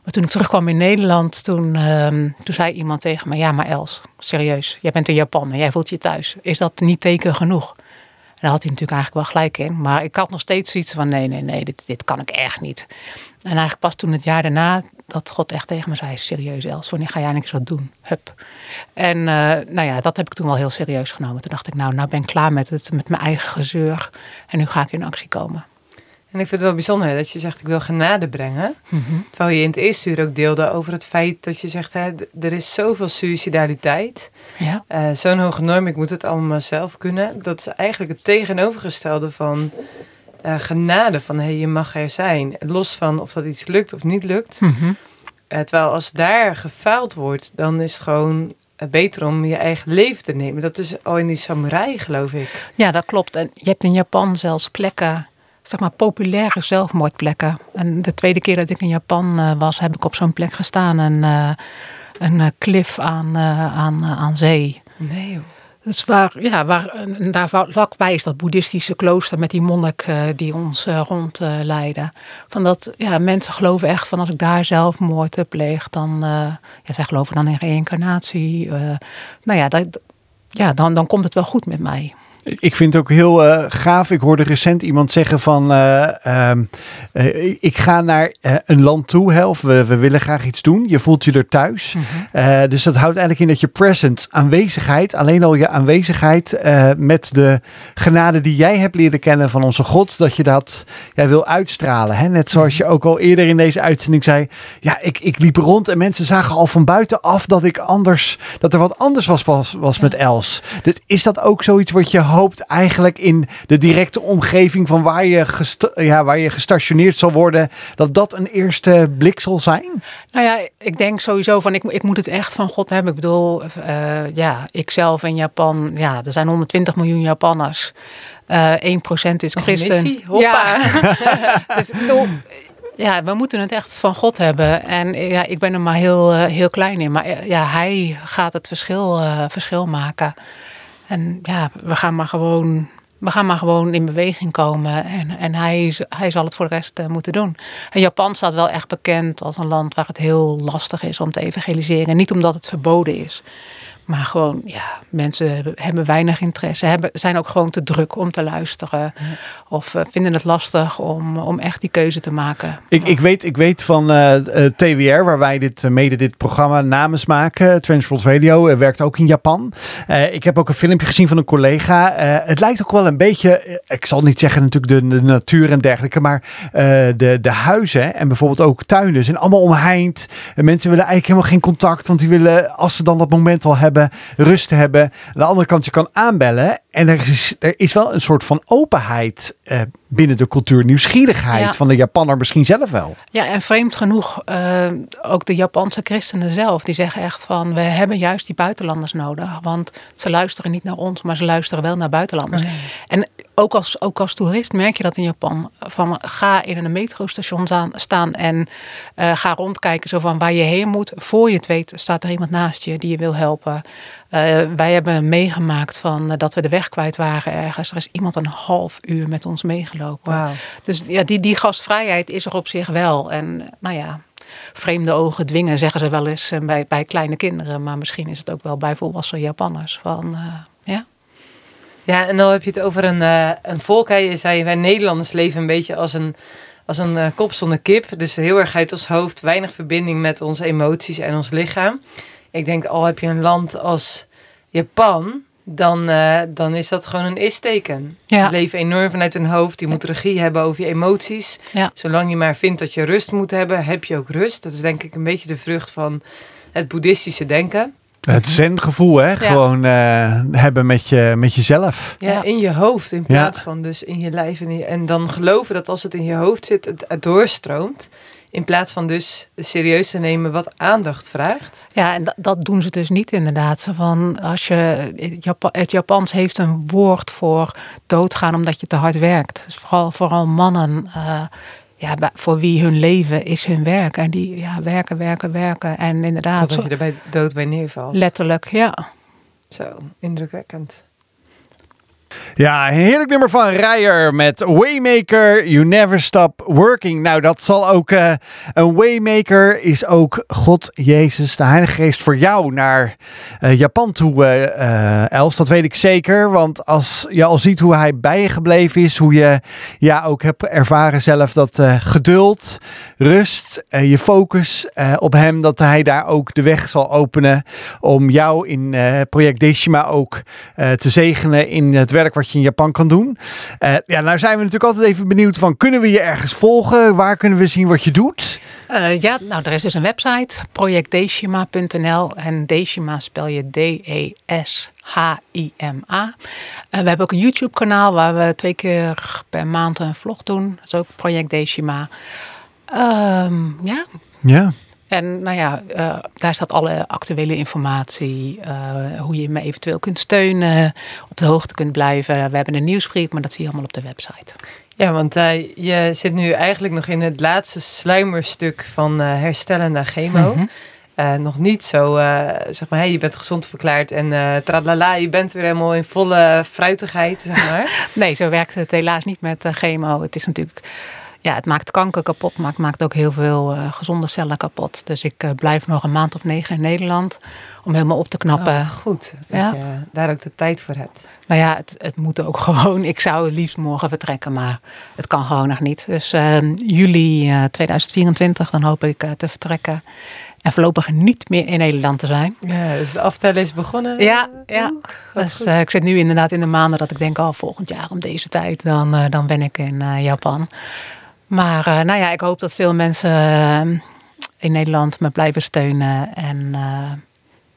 Maar toen ik terugkwam in Nederland, toen, um, toen zei iemand tegen me: Ja, maar Els, serieus, jij bent in Japan en jij voelt je thuis. Is dat niet teken genoeg? En daar had hij natuurlijk eigenlijk wel gelijk in. Maar ik had nog steeds iets van: nee, nee, nee, dit, dit kan ik echt niet. En eigenlijk pas toen het jaar daarna, dat God echt tegen me zei: serieus, Els, wanneer ga jij niks wat doen? Hup. En uh, nou ja, dat heb ik toen wel heel serieus genomen. Toen dacht ik: nou, nou ben ik klaar met, het, met mijn eigen gezeur. En nu ga ik in actie komen. En ik vind het wel bijzonder dat je zegt: ik wil genade brengen. Mm -hmm. Terwijl je in het eerste uur ook deelde over het feit dat je zegt: hè, er is zoveel suicidaliteit. Ja. Uh, Zo'n hoge norm, ik moet het allemaal zelf kunnen. Dat is eigenlijk het tegenovergestelde van uh, genade van hey, je mag er zijn. Los van of dat iets lukt of niet lukt. Mm -hmm. uh, terwijl als daar gefaald wordt, dan is het gewoon beter om je eigen leven te nemen. Dat is al in die samurai, geloof ik. Ja, dat klopt. En je hebt in Japan zelfs plekken, zeg maar populaire zelfmoordplekken. En de tweede keer dat ik in Japan was, heb ik op zo'n plek gestaan. Een, een klif aan, aan, aan zee. Nee joh. Dus waar, ja, waar, daar vlakbij is dat boeddhistische klooster met die monnik uh, die ons uh, rondleiden. Uh, van dat, ja, mensen geloven echt van als ik daar zelfmoord pleeg, dan, ja, zij geloven dan in reïncarnatie. nou ja, dat, ja dan, dan komt het wel goed met mij. Ik vind het ook heel uh, gaaf. Ik hoorde recent iemand zeggen van uh, uh, ik ga naar een land toe, hè, of we, we, willen graag iets doen. Je voelt je er thuis. Mm -hmm. dus dat houdt eigenlijk in dat je present, aanwezigheid, alleen al je aanwezigheid met de genade die jij hebt leren kennen van onze God, dat je dat jij wil uitstralen. Hè? Net zoals je ook al eerder in deze uitzending zei, ja, ik, ik liep rond en mensen zagen al van buitenaf dat ik anders, dat er wat anders was, was, was ja. met Els. Dus is dat ook zoiets wat je hoopt eigenlijk in de directe omgeving van waar je, ja, waar je gestationeerd zal worden, dat dat een eerste blik zal zijn? Nou ja, ik denk sowieso van ik, ik moet het echt van God hebben. Ik bedoel, uh, ja, ikzelf in Japan, ja, er zijn 120 miljoen Japanners. Uh, 1% is christen. Oh, ja. dus bedoel, ja, we moeten het echt van God hebben. En ja, ik ben er maar heel, uh, heel klein in. Maar ja, hij gaat het verschil, uh, verschil maken. En ja, we gaan maar gewoon, we gaan maar gewoon in beweging komen. En, en hij, hij zal het voor de rest uh, moeten doen. En Japan staat wel echt bekend als een land waar het heel lastig is om te evangeliseren. Niet omdat het verboden is. Maar gewoon, ja, mensen hebben weinig interesse. Hebben, zijn ook gewoon te druk om te luisteren. Ja. Of uh, vinden het lastig om, om echt die keuze te maken. Ik, ik, weet, ik weet van uh, TWR, waar wij dit, mede dit programma namens maken. Transworld Radio werkt ook in Japan. ik heb ook een filmpje gezien van een collega. het lijkt ook wel een beetje, ik zal niet zeggen natuurlijk de, de natuur en dergelijke. Maar de, de huizen en bijvoorbeeld ook tuinen zijn allemaal omheind. mensen willen eigenlijk helemaal geen contact. Want die willen, als ze dan dat moment al hebben hebben, rust te hebben. Aan de andere kant, je kan aanbellen en er is, er is wel een soort van openheid eh, binnen de cultuur, nieuwsgierigheid Ja. van de Japanner misschien zelf wel. Ja, en vreemd genoeg, eh, ook de Japanse christenen zelf, die zeggen echt van, we hebben juist die buitenlanders nodig. Want ze luisteren niet naar ons, maar ze luisteren wel naar buitenlanders. En ook als, ook als toerist merk je dat in Japan. Van ga in een metrostation staan, en eh, ga rondkijken zo van waar je heen moet. Voor je het weet staat er iemand naast je die je wil helpen. Eh, wij hebben meegemaakt van eh, dat we de weg kwijt waren ergens. Er is iemand een half uur met ons meegelopen. Dus ja, die, die gastvrijheid is er op zich wel. En nou ja, vreemde ogen dwingen zeggen ze wel eens bij, bij kleine kinderen. Maar misschien is het ook wel bij volwassen Japanners. Van, ja. En dan heb je het over een, eh, een volk. Hè. Je zei, wij Nederlanders leven een beetje als een, als een eh, kop zonder kip. Dus heel erg uit ons hoofd, weinig verbinding met onze emoties en ons lichaam. Ik denk, al heb je een land als Japan, dan, eh, dan is dat gewoon een is-teken. Ja. Je leven enorm vanuit hun hoofd. Je moet regie hebben over je emoties. Ja. Zolang je maar vindt dat je rust moet hebben, heb je ook rust. Dat is denk ik een beetje de vrucht van het boeddhistische denken. Het zen-gevoel, hè? Gewoon eh, hebben met, je, met jezelf. Ja, in je hoofd in Ja. plaats van dus in je lijf. En, in je- en dan geloven dat als het in je hoofd zit, het, het doorstroomt. In plaats van dus serieus te nemen wat aandacht vraagt. Ja, en dat, dat doen ze dus niet inderdaad. Zo van als je, het Japa- het Japans heeft een woord voor doodgaan omdat je te hard werkt. Dus vooral, vooral mannen, eh, ja, voor wie hun leven is hun werk. En die ja, werken, werken, werken. En inderdaad, Totdat je er bij dood bij neervalt. letterlijk, ja. Zo, indrukwekkend. Ja, een heerlijk nummer van Rijer met Waymaker, You Never Stop Working. Nou, dat zal ook eh, een Waymaker is ook God, Jezus, de Heilige Geest voor jou naar eh, Japan toe, eh, Els. Dat weet ik zeker, want als je al ziet hoe hij bij je gebleven is, hoe je ja ook hebt ervaren zelf dat geduld, rust, je focus op hem, dat hij daar ook de weg zal openen om jou in project Deshima ook te zegenen in het werk wat je in Japan kan doen. Eh, ja, nou zijn we natuurlijk altijd even benieuwd van, kunnen we je ergens volgen? Waar kunnen we zien wat je doet? Eh, ja, nou, er is dus een website, projectdeshima.nl. En Deshima spel je D-E-S-H-I-M-A. Eh, we hebben ook een YouTube-kanaal waar we twee keer per maand een vlog doen. Dat is ook Project Deshima. Ehm, ja, Ja. En nou ja, eh, daar staat alle actuele informatie, eh, hoe je me eventueel kunt steunen, op de hoogte kunt blijven. We hebben een nieuwsbrief, maar dat zie je allemaal op de website. Ja, want eh, je zit nu eigenlijk nog in het laatste sluimerstuk van herstellen na chemo. Mhm. Nog niet zo, zeg maar, hey, je bent gezond verklaard en eh tralala, je bent weer helemaal in volle fruitigheid, zeg maar. Nee, zo werkt het helaas niet met chemo. Het is natuurlijk, ja, het maakt kanker kapot, maar het maakt ook heel veel eh, gezonde cellen kapot. Dus ik eh, blijf nog een maand of negen in Nederland om helemaal op te knappen. Oh, goed, als Ja. je daar ook de tijd voor hebt. Nou ja, het, het moet ook gewoon. Ik zou het liefst morgen vertrekken, maar het kan gewoon nog niet. Dus ehm, juli eh, 2024, dan hoop ik eh, te vertrekken. En voorlopig niet meer in Nederland te zijn. Ja, dus de aftellen is begonnen. Ja, ja. Dus eh, ik zit nu inderdaad in de maanden dat ik denk, oh, volgend jaar om deze tijd, dan, eh, dan ben ik in eh, Japan. Maar eh, nou ja, ik hoop dat veel mensen eh, in Nederland me blijven steunen. En eh,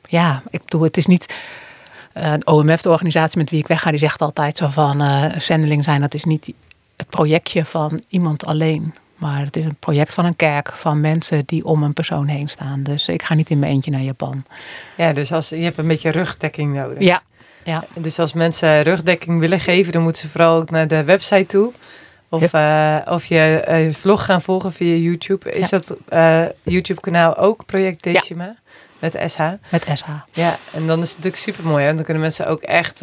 ja, ik bedoel, het is niet... de OMF, de organisatie met wie ik wegga, die zegt altijd zo van... zendeling zijn, dat is niet het projectje van iemand alleen. Maar het is een project van een kerk, van mensen die om een persoon heen staan. Dus ik ga niet in mijn eentje naar Japan. Ja, dus als, je hebt een beetje rugdekking nodig. Ja, ja. Dus als mensen rugdekking willen geven, dan moeten ze vooral ook naar de website toe. Of, eh, of je eh, vlog gaan volgen via YouTube. Is Ja. dat eh, YouTube-kanaal ook Project Decima? Met SH. met SH. Ja, en dan is het natuurlijk super mooi. Want dan kunnen mensen ook echt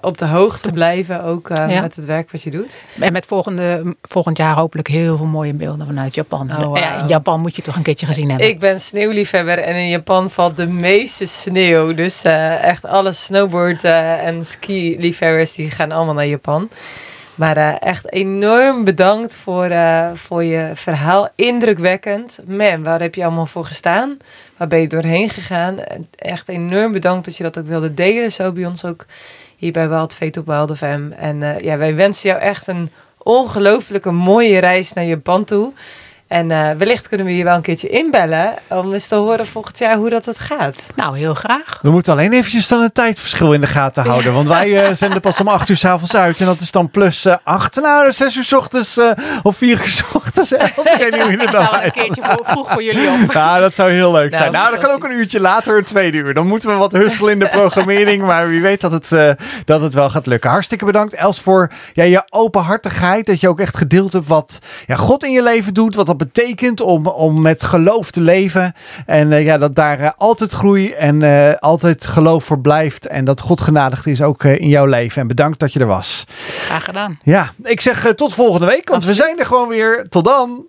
op de hoogte blijven. Ook met het werk wat je doet. En met volgende, volgend jaar hopelijk heel veel mooie beelden vanuit Japan. Oh, ja, in Japan moet je toch een keertje gezien hebben. Ik ben sneeuwliefhebber en in Japan valt de meeste sneeuw. Dus echt alle snowboard en ski-liefhebbers die gaan allemaal naar Japan. Maar eh, echt enorm bedankt voor, eh, voor je verhaal. Indrukwekkend. Man, waar heb je allemaal voor gestaan? Waar ben je doorheen gegaan? Echt enorm bedankt dat je dat ook wilde delen. Zo bij ons ook hier bij Wild Fate op Wild FM. En eh, ja, wij wensen jou echt een ongelooflijke mooie reis naar Japan toe. En uh, wellicht kunnen we je wel een keertje inbellen om eens te horen volgend jaar hoe dat het gaat. Nou, heel graag. We moeten alleen eventjes dan het tijdverschil in de gaten houden. Want wij uh, zenden pas om 8 uur s'avonds uit. En dat is dan plus uh, 8. Nou, 6 uur s ochtends of 4 uur s ochtends. Als ik weet niet hoe zal een keertje voor, vroeg voor jullie op. Ja, dat zou heel leuk nou, zijn. Nou, dat kan ook een uurtje later, een tweede uur. Dan moeten we wat husselen in de programmering. maar wie weet dat het, dat het wel gaat lukken. Hartstikke bedankt, Els, voor ja, je openhartigheid. Dat je ook echt gedeeld hebt wat ja, God in je leven doet. Wat dat betekent om, om met geloof te leven. En uh, ja, dat daar uh, altijd groei en uh, altijd geloof voor blijft. En dat God genadigd is ook in jouw leven. En bedankt dat je er was. Graag gedaan. Ja, ik zeg tot volgende week. Want Absoluut. we zijn er gewoon weer. Tot dan.